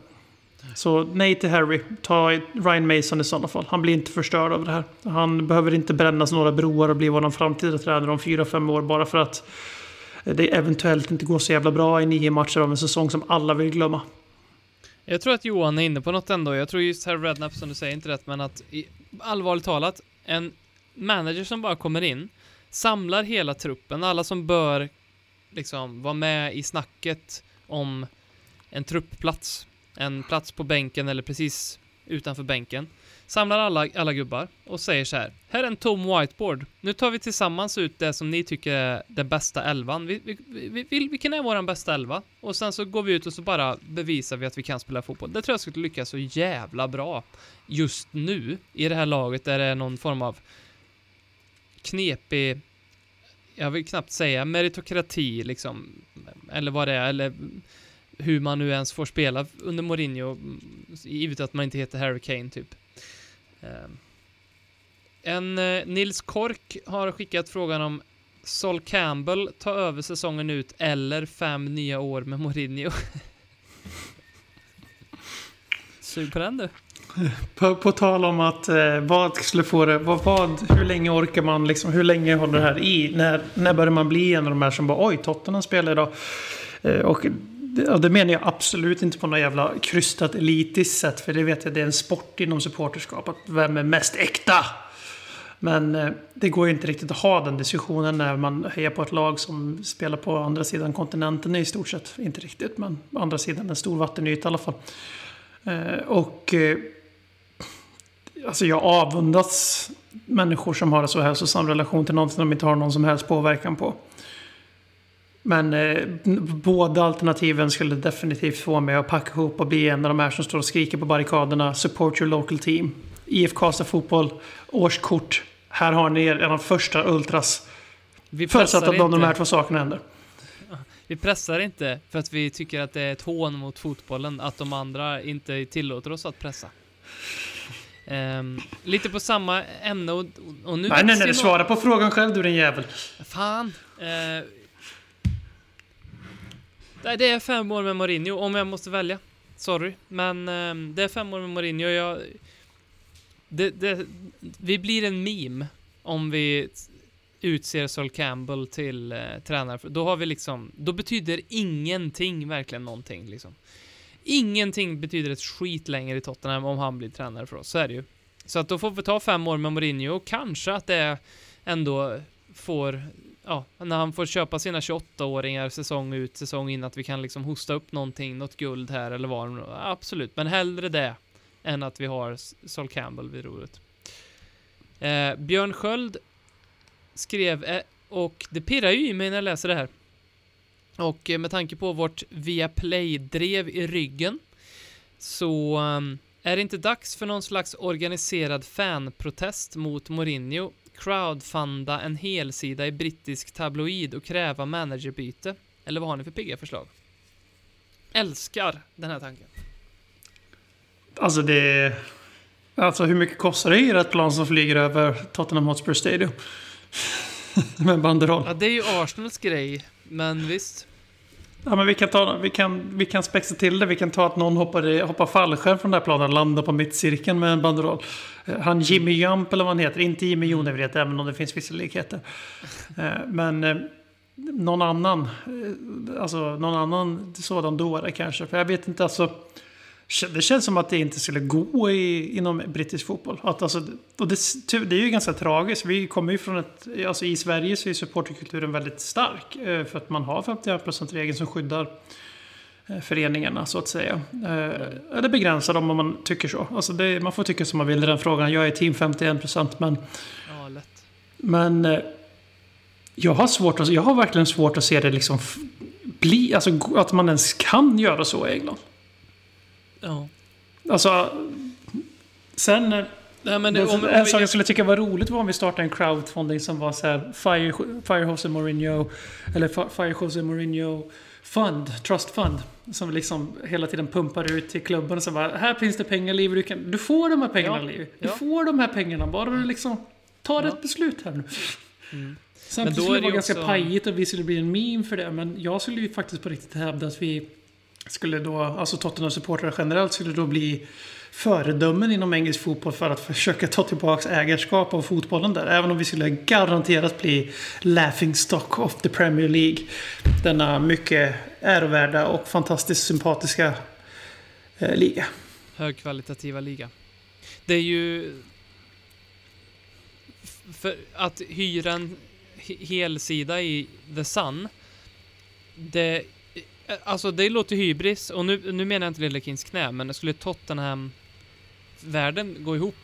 Så nej till Harry. Ta Ryan Mason i sådana fall. Han blir inte förstörd av det här. Han behöver inte brännas några broar och bli vår framtida tränare om fyra fem år bara för att det eventuellt inte går så jävla bra i nio matcher av en säsong som alla vill glömma. Jag tror att Johan är inne på något ändå. Jag tror just här Rednap som du säger inte rätt, men att i, allvarligt talat, en manager som bara kommer in, samlar hela truppen, alla som bör liksom vara med i snacket om en truppplats, en plats på bänken eller precis utanför bänken. Samlar alla, alla gubbar och säger så här. Här är en tom whiteboard. Nu tar vi tillsammans ut det som ni tycker är den bästa elvan. Vi, vi, vi, vi, vilken är våran bästa elva? Och sen så går vi ut och så bara bevisar vi att vi kan spela fotboll. Det tror jag skulle lyckas så jävla bra just nu i det här laget där det är någon form av knepig jag vill knappt säga meritokrati liksom, eller vad det är, eller hur man nu ens får spela under Mourinho, givet att man inte heter Harry Kane typ. Ehm, en eh, Nils Kork har skickat frågan om Sol Campbell tar över säsongen ut eller fem nya år med Mourinho. Sug på den du. På, på tal om att eh, vad skulle få det, vad, vad, hur länge orkar man liksom, hur länge håller det här i? När, när börjar man bli en av de här som bara oj, Tottenham spelar idag. Eh, och Ja, det menar jag absolut inte på något jävla krystat elitiskt sätt. För det vet jag, det är en sport inom supporterskap. Att vem är mest äkta? Men eh, det går ju inte riktigt att ha den diskussionen när man hejar på ett lag som spelar på andra sidan kontinenten i stort sett. Inte riktigt, men på andra sidan en stor vattenyta i alla fall. Eh, och eh, alltså jag avundas människor som har en så hälsosam relation till någonting de inte har någon som helst påverkan på. Men eh, båda alternativen skulle definitivt få mig att packa ihop och bli en av de här som står och skriker på barrikaderna. Support your local team. IF Karlstad Fotboll, årskort. Här har ni er, de första Ultras. Förutsatt att de, de här två sakerna händer. Vi pressar inte för att vi tycker att det är ett hån mot fotbollen att de andra inte tillåter oss att pressa. Um, lite på samma ämne och, och nu... Nej, nej, nej, svara på frågan själv du din jävel. Fan. Uh, Nej, det är fem år med Mourinho, om jag måste välja. Sorry, men ehm, det är fem år med Mourinho. Jag, det, det, vi blir en meme om vi utser Sol Campbell till eh, tränare. Då har vi liksom, då betyder ingenting verkligen någonting liksom. Ingenting betyder ett skit längre i Tottenham om han blir tränare för oss, så är det ju. Så att då får vi ta fem år med Mourinho och kanske att det ändå får ja, när han får köpa sina 28-åringar säsong ut, säsong in, att vi kan liksom hosta upp någonting, något guld här eller vad Absolut, men hellre det än att vi har Sol Campbell vid roret. Eh, Björn Sköld skrev, eh, och det pirrar ju i mig när jag läser det här. Och eh, med tanke på vårt Viaplay-drev i ryggen så eh, är det inte dags för någon slags organiserad fanprotest mot Mourinho crowdfunda en helsida i brittisk tabloid och kräva managerbyte? Eller vad har ni för pigga förslag? Älskar den här tanken. Alltså det... Alltså hur mycket kostar det i ett plan som flyger över Tottenham Hotspur Stadium? Med banderoll. Ja, det är ju Arsenals grej, men visst. Ja, men vi kan, ta, vi, kan, vi kan spexa till det. Vi kan ta att någon hoppar, hoppar fallskärm från det här planet och landar på mittcirkeln med en banderoll. Eh, han Jimmy Jump eller vad han heter. Inte Jimmy Jonevret, även om det finns vissa likheter. Eh, men eh, någon annan, alltså någon annan sådan dåre kanske. För jag vet inte, alltså. Det känns som att det inte skulle gå i, inom brittisk fotboll. Att alltså, och det, det är ju ganska tragiskt. Vi kommer ju från ett... Alltså I Sverige så är supporterkulturen väldigt stark. För att man har 51%-regeln som skyddar eh, föreningarna så att säga. Eh, eller begränsar dem om man tycker så. Alltså det, man får tycka som man vill i den frågan. Jag är team 51% men... Ja, lätt. Men... Jag har, svårt att, jag har verkligen svårt att se det liksom bli... Alltså att man ens kan göra så i England. Ja. Alltså... Sen... Eh, Nej, men det, om, en sak jag skulle tycka var roligt var om vi startade en crowdfunding som var så här Fire, Fire Jose Mourinho Eller Fire Jose Mourinho Fund, Trust Fund Som liksom hela tiden pumpar ut till klubben och så bara Här finns det pengar Liv, du, kan, du får de här pengarna ja. Liv Du ja. får de här pengarna, bara du liksom tar ja. ett beslut här nu mm. Samtidigt skulle det vara ganska också... pajigt och vi skulle bli en meme för det Men jag skulle ju faktiskt på riktigt hävda att vi skulle då, alltså Tottenham-supportrar generellt skulle då bli föredömen inom engelsk fotboll för att försöka ta tillbaka ägarskap av fotbollen där. Även om vi skulle garanterat bli laughing stock of the Premier League. Denna mycket ärovärda och fantastiskt sympatiska eh, liga. Högkvalitativa liga. Det är ju... För att hyra en helsida i The Sun. Det... Eh, alltså det låter hybris och nu, nu menar jag inte Lille Kings knä men skulle Tottenham världen gå ihop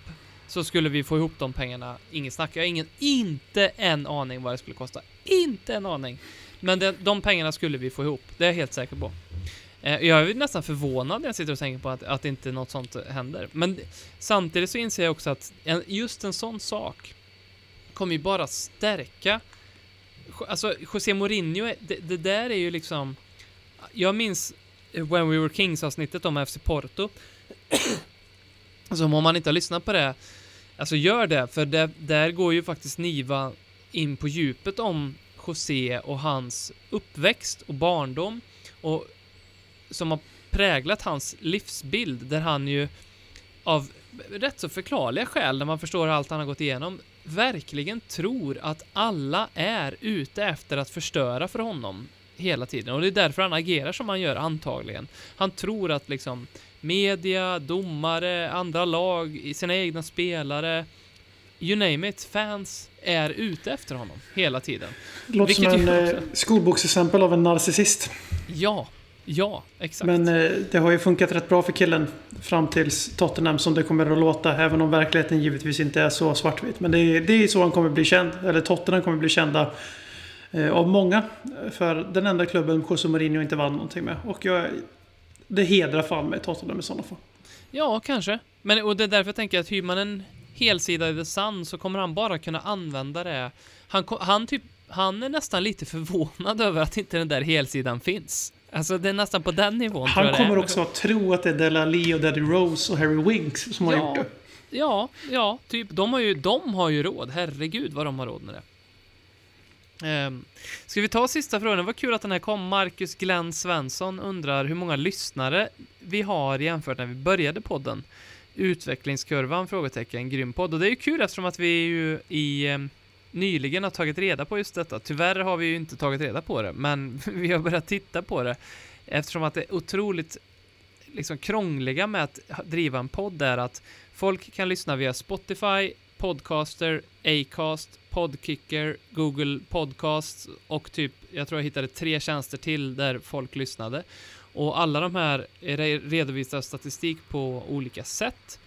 så skulle vi få ihop de pengarna. Ingen snack. Jag har ingen, inte en aning vad det skulle kosta. Inte en aning. Men det, de pengarna skulle vi få ihop. Det är jag helt säker på. Eh, Jag är nästan förvånad när jag sitter och tänker på att, att inte något sånt händer. Men samtidigt så inser jag också att en, just en sån sak kommer ju bara stärka Alltså José Mourinho, det, det där är ju liksom Jag minns When We Were Kings avsnittet om FC Porto så om man inte har lyssnat på det Alltså gör det, för det, där går ju faktiskt Niva in på djupet om José och hans uppväxt och barndom och som har präglat hans livsbild där han ju av rätt så förklarliga skäl när man förstår allt han har gått igenom verkligen tror att alla är ute efter att förstöra för honom hela tiden och det är därför han agerar som han gör antagligen. Han tror att liksom media, domare, andra lag, sina egna spelare you name it, fans är ute efter honom hela tiden. Det låter som Vilket en ju eh, också- skolboksexempel av en narcissist. Ja, ja, exakt. Men eh, det har ju funkat rätt bra för killen fram tills Tottenham som det kommer att låta. Även om verkligheten givetvis inte är så svartvit. Men det är, det är så han kommer bli känd. Eller Tottenham kommer bli kända eh, av många. För den enda klubben José Mourinho inte vann någonting med. Och jag, det hedrar fan med Tottenham i sådana fall. Ja, kanske. Men och det är därför jag tänker att hyr man en helsida i The Sun så kommer han bara kunna använda det. Han, han, typ, han är nästan lite förvånad över att inte den där helsidan finns. Alltså det är nästan på den nivån Han kommer också att tro att det är Della Lee och Daddy Rose och Harry Winks som har Ja. gjort det. Ja, ja, typ. De har ju, de har ju råd. Herregud vad de har råd med det. Um, ska vi ta sista frågan? Det var kul att den här kom. Marcus Glenn Svensson undrar hur många lyssnare vi har jämfört när vi började podden. Utvecklingskurvan? Frågetecken. Grym podd. Och det är ju kul eftersom att vi ju i ehm, nyligen har tagit reda på just detta. Tyvärr har vi ju inte tagit reda på det, men vi har börjat titta på det eftersom att det är otroligt liksom krångliga med att driva en podd är att folk kan lyssna via Spotify, Podcaster, Acast, Podkicker, Google Podcasts och typ, jag tror jag hittade tre tjänster till där folk lyssnade. Och alla de här redovisar statistik på olika sätt.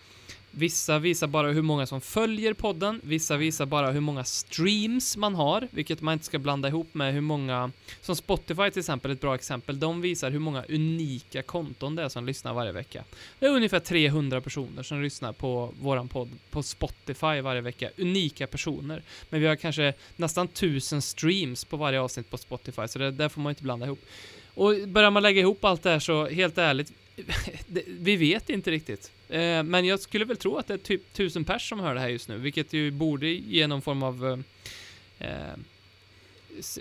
Vissa visar bara hur många som följer podden, vissa visar bara hur många streams man har, vilket man inte ska blanda ihop med hur många, som Spotify till exempel, ett bra exempel, de visar hur många unika konton det är som lyssnar varje vecka. Det är ungefär 300 personer som lyssnar på våran podd på Spotify varje vecka. Unika personer. Men vi har kanske nästan 1000 streams på varje avsnitt på Spotify, så det där får man inte blanda ihop. Och börjar man lägga ihop allt det här så, helt ärligt, vi vet inte riktigt. Eh, men jag skulle väl tro att det är typ 1000 pers som hör det här just nu, vilket ju borde ge någon form av eh, eh,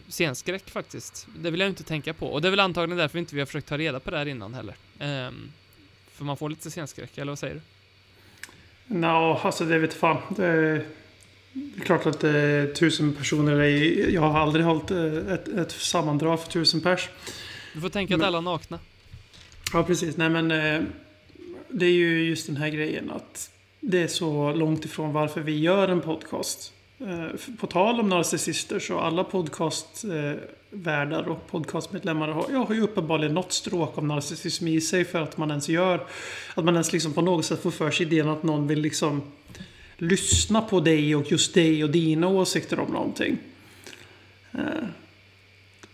scenskräck faktiskt. Det vill jag inte tänka på. Och det är väl antagligen därför inte vi har försökt ta reda på det här innan heller. Ehm, för man får lite scenskräck, eller vad säger du? Nå, alltså det vet fan. Det är, det är klart att eh, tusen personer är... Jag har aldrig hållit eh, ett, ett sammandrag för tusen pers. Du får tänka att Men- alla är nakna. Ja, precis. Nej, men eh, det är ju just den här grejen att det är så långt ifrån varför vi gör en podcast. Eh, på tal om narcissister så alla podcastvärdar eh, och podcastmedlemmar har, ja, har ju uppenbarligen något stråk av narcissism i sig för att man ens gör att man ens liksom på något sätt får för sig idén att någon vill liksom lyssna på dig och just dig och dina åsikter om någonting.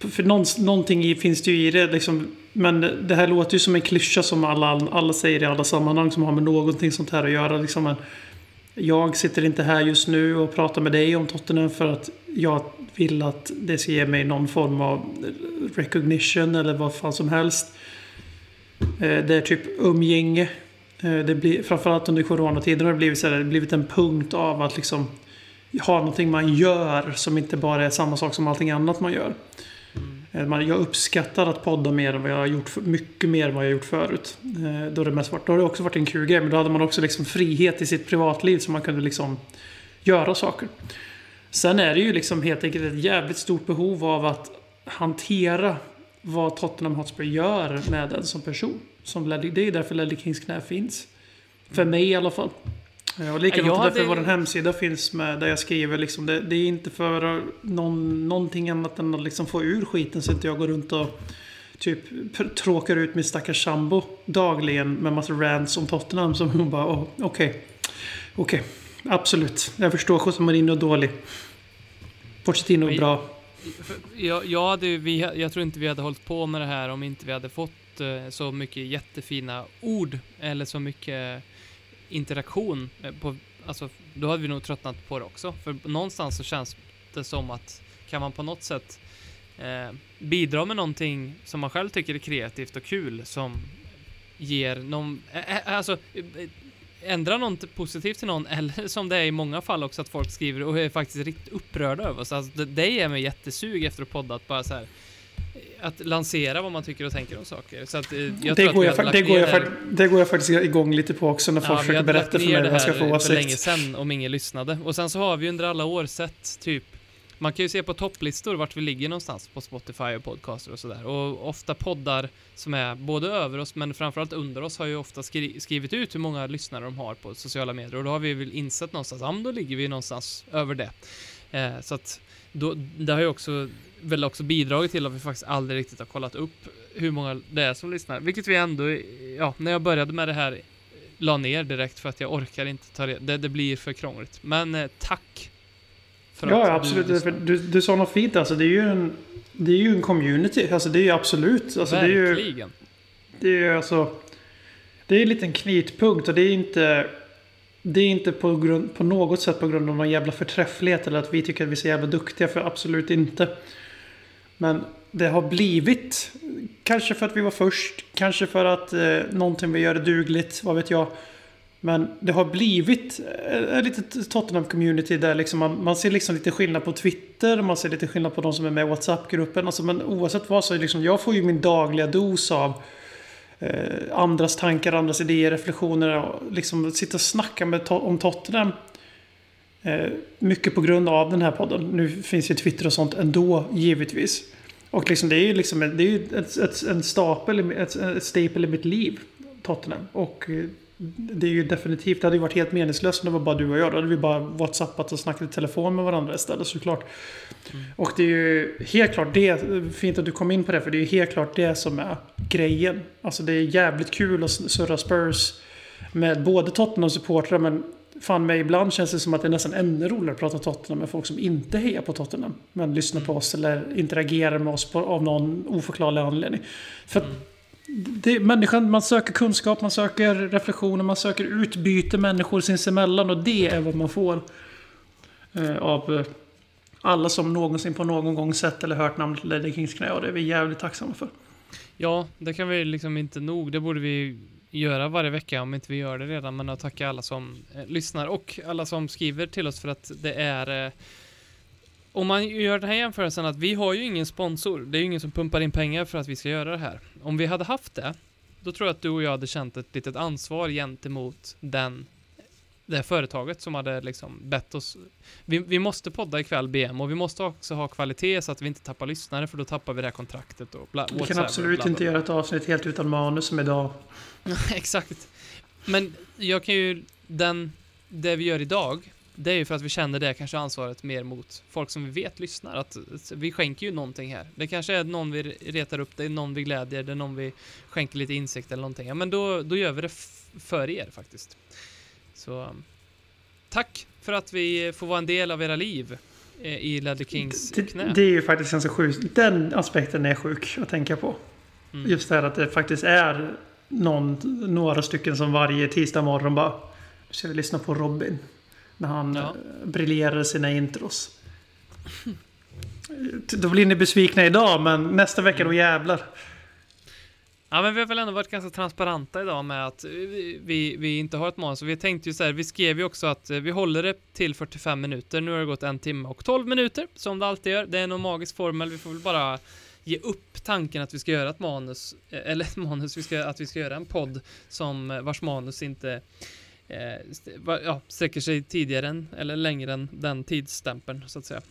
För någonst- någonting finns det ju i det. Liksom, men det här låter ju som en klyscha som alla, alla säger i alla sammanhang som har med någonting sånt här att göra. Liksom, men jag sitter inte här just nu och pratar med dig om Tottenham för att jag vill att det ska ge mig någon form av recognition eller vad fan som helst. Eh, det är typ umgänge. Eh, det blir, framförallt under coronatiden har det blivit, så här, det blivit en punkt av att liksom ha någonting man gör som inte bara är samma sak som allting annat man gör. Eh, jag uppskattar att podda mer än vad jag har gjort, mycket mer än vad jag har gjort förut. Eh, då, det mest varit, då har det också varit en kul grej, men då hade man också liksom frihet i sitt privatliv så man kunde liksom göra saker. Sen är det ju liksom helt enkelt ett jävligt stort behov av att hantera vad Tottenham Hotspur gör med en som person. Som Ledley, det är därför Ledley Kings knä finns. För mig i alla fall. Eh, Och likadant hade- därför vår hemsida finns med där jag skriver liksom det, det är inte för någon, någonting annat än att liksom få ur skiten så inte jag går runt och typ tråkar ut min stackars sambo dagligen med massa rants om Tottenham som hon bara "Åh, okej. Okej. Absolut. Jag förstår José Mourinho är dålig. Pochettino är bra. Jag, jag, hade, ju- vi, jag tror inte vi hade hållit på med det här om inte vi hade fått eh, så mycket jättefina ord eller så mycket interaktion. Eh, på, alltså, då hade vi nog tröttnat på det också. För någonstans så känns det som att kan man på något sätt eh, bidra med någonting som man själv tycker är kreativt och kul som ger någon, eh, eh, eh alltså ändra något positivt till någon eller som det är i många fall också att folk skriver och är faktiskt riktigt upprörda över oss. Alltså det, det ger mig jättesug efter att podda att bara så här att lansera vad man tycker och tänker om saker. Så att eh, jag Det går, jag, det, går det går faktiskt igång lite på också när folk Ja, vi försöker berätta för mig vad jag ska få för länge åsikt. sedan om ingen lyssnade. Och sen så har vi under alla år sett typ man kan ju se på topplistor vart vi ligger någonstans på Spotify och podcaster och sådär. Och ofta poddar som är både över oss men framförallt under oss har ju ofta skri skrivit ut hur många lyssnare de har på sociala medier. Och då har vi väl insett någonstans, ja då ligger vi någonstans över det. Eh, så att då, det har ju också väl också bidragit till att vi faktiskt aldrig riktigt har kollat upp hur många det är som lyssnar. Vilket vi ändå, ja, när jag började med det här la ner direkt för att jag orkar inte ta det. Det, det blir för krångligt. Men eh, tack. för Ja, att absolut. Du, För du, du sa något fint. Alltså, det, är ju en, det är ju en community. Alltså, det är ju absolut. Alltså, det är ju, Verkligen. det är ju alltså... Det är en liten knitpunkt och det är inte... Det är inte på, grund, på något sätt på grund av någon jävla förträfflighet eller att vi tycker att vi är så jävla duktiga. För absolut inte. Men det har blivit... Kanske för att vi var först. Kanske för att eh, någonting vi gör är dugligt. Vad vet jag. Men det har blivit eh, ett litet Tottenham-community där liksom man, man ser liksom lite skillnad på Twitter, man ser lite skillnad på de som är med i WhatsApp-gruppen. Alltså, men oavsett vad så är liksom, jag får ju min dagliga dos av eh, andras tankar, andras idéer, reflektioner och liksom sitta och snacka med, To- om Tottenham. Eh, mycket på grund av den här podden. Nu finns ju Twitter och sånt ändå, givetvis. Och liksom, det är ju liksom det är ju ett, ett, en stapel, i- ett, ett staple i mitt liv, Tottenham. Och eh, det är ju definitivt, det hade ju varit helt meningslöst om det var bara du och jag. Då hade vi bara whatsappat och snackat i telefon med varandra istället såklart. Och det är ju helt klart det, fint att du kom in på det, för det är ju helt klart det som är grejen. Alltså det är jävligt kul att surra Spurs med både Tottenham-supportrar men fan mig ibland känns det som att det är nästan ännu roligare att prata Tottenham med folk som inte hejar på Tottenham. Men lyssnar på oss eller interagerar med oss på, av någon oförklarlig anledning. För att det, människan, man söker kunskap, man söker reflektioner, man söker utbyte människor sinsemellan och det är vad man får. Eh, av eh, alla som någonsin på någon gång sett eller hört namnet Ledley Kings knä och det är vi jävligt tacksamma för. Ja, det kan vi liksom inte nog. Det borde vi göra varje vecka om inte vi gör det redan. Men att tacka alla som eh, lyssnar och alla som skriver till oss för att det är eh, om man gör den här jämförelsen att vi har ju ingen sponsor. Det är ju ingen som pumpar in pengar för att vi ska göra det här. Om vi hade haft det, då tror jag att du och jag hade känt ett litet ansvar gentemot den det företaget som hade liksom bett oss. Vi, vi måste podda ikväll BM och vi måste också ha kvalitet så att vi inte tappar lyssnare för då tappar vi det här kontraktet och bla, Vi kan absolut inte göra ett avsnitt helt utan manus som idag. Exakt. Men jag kan ju, den, det vi gör idag, det är ju för att vi känner det kanske ansvaret mer mot folk som vi vet lyssnar. Att vi skänker ju någonting här. Det kanske är någon vi retar upp, det är någon vi glädjer, det är någon vi skänker lite insikt eller någonting. Ja, men då, då gör vi det för er faktiskt. Så tack för att vi får vara en del av era liv eh, i Ledley Kings Det, knä. det är ju faktiskt ganska sjukt. Den aspekten är sjuk att tänka på. Mm. Just det här att det faktiskt är någon, några stycken som varje tisdag morgon bara "Nu ska vi lyssna på Robin. När han Ja. ja. briljerar sina intros. Då blir ni besvikna idag, men nästa vecka då jävlar. Ja, men vi har väl ändå varit ganska transparenta idag med att eh, vi, vi, inte har ett manus. Vi tänkte ju så här, vi skrev ju också att eh, vi håller det till 45 minuter. Nu har det gått en timme och 12 minuter, som det alltid gör. Det är någon magisk formel, vi får väl bara ge upp tanken att vi ska göra ett manus, eh, eller ett manus, vi ska, att vi ska göra en podd som eh, vars manus inte eh, Eh, ja, sträcker sig tidigare än, eller längre än den tidsstämpeln så att säga.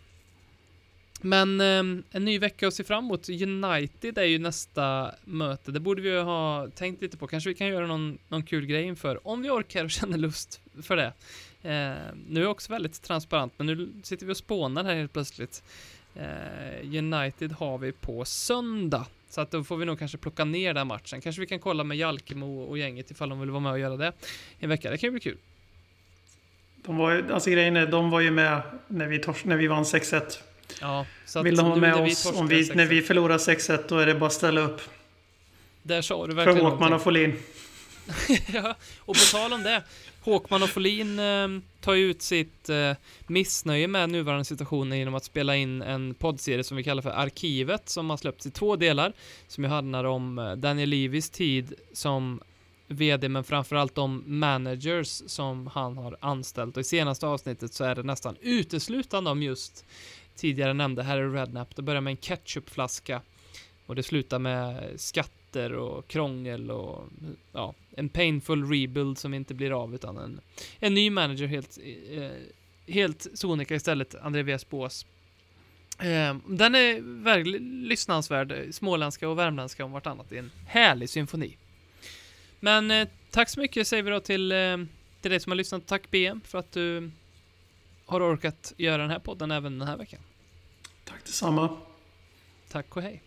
Men ehm, en ny vecka att se fram emot. United är ju nästa möte. Det borde vi ju ha tänkt lite på. Kanske vi kan göra någon, någon kul grej inför. Om vi orkar och känner lust för det. Eh, nu är jag också väldigt transparent, men nu sitter vi och spånar här helt plötsligt. Eh, United har vi på söndag. Så att då får vi nog kanske plocka ner den matchen. Kanske vi kan kolla med Jalkemo och gänget ifall de vill vara med och göra det en vecka. Det kan ju bli kul. De var ju, alltså grejen är, de var ju med när vi, tors, när vi vann 6-1. Ja, så Vill de ha med vi oss? Om vi, 6-1, när vi förlorar 6-1 då är det bara att ställa upp. Där sa du För verkligen Håkman någonting. och Folin. ja, och på tal om det. Håkman och Folin eh, tar ju ut sitt eh, missnöje med nuvarande situationen genom att spela in en poddserie som vi kallar för Arkivet som har släppts i två delar. Som ju handlar om eh, Daniel Levis tid som VD men framförallt om managers som han har anställt och i senaste avsnittet så är det nästan uteslutande om just tidigare nämnde Harry Redknapp. Det börjar med en ketchupflaska och det slutar med skatter och krångel och ja, en painful rebuild som inte blir av utan en, en ny manager helt, eh, helt sonika istället, André Vesbås. Eh, den är verkligen lyssnansvärd, småländska och värmländska om vartannat i en härlig symfoni. Men eh, tack så mycket säger vi då till, eh, till dig som har lyssnat. Tack BM för att du har orkat göra den här podden även den här veckan. Tack detsamma. Tack och hej.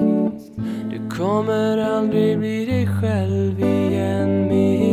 kommer aldrig bli dig själv igen min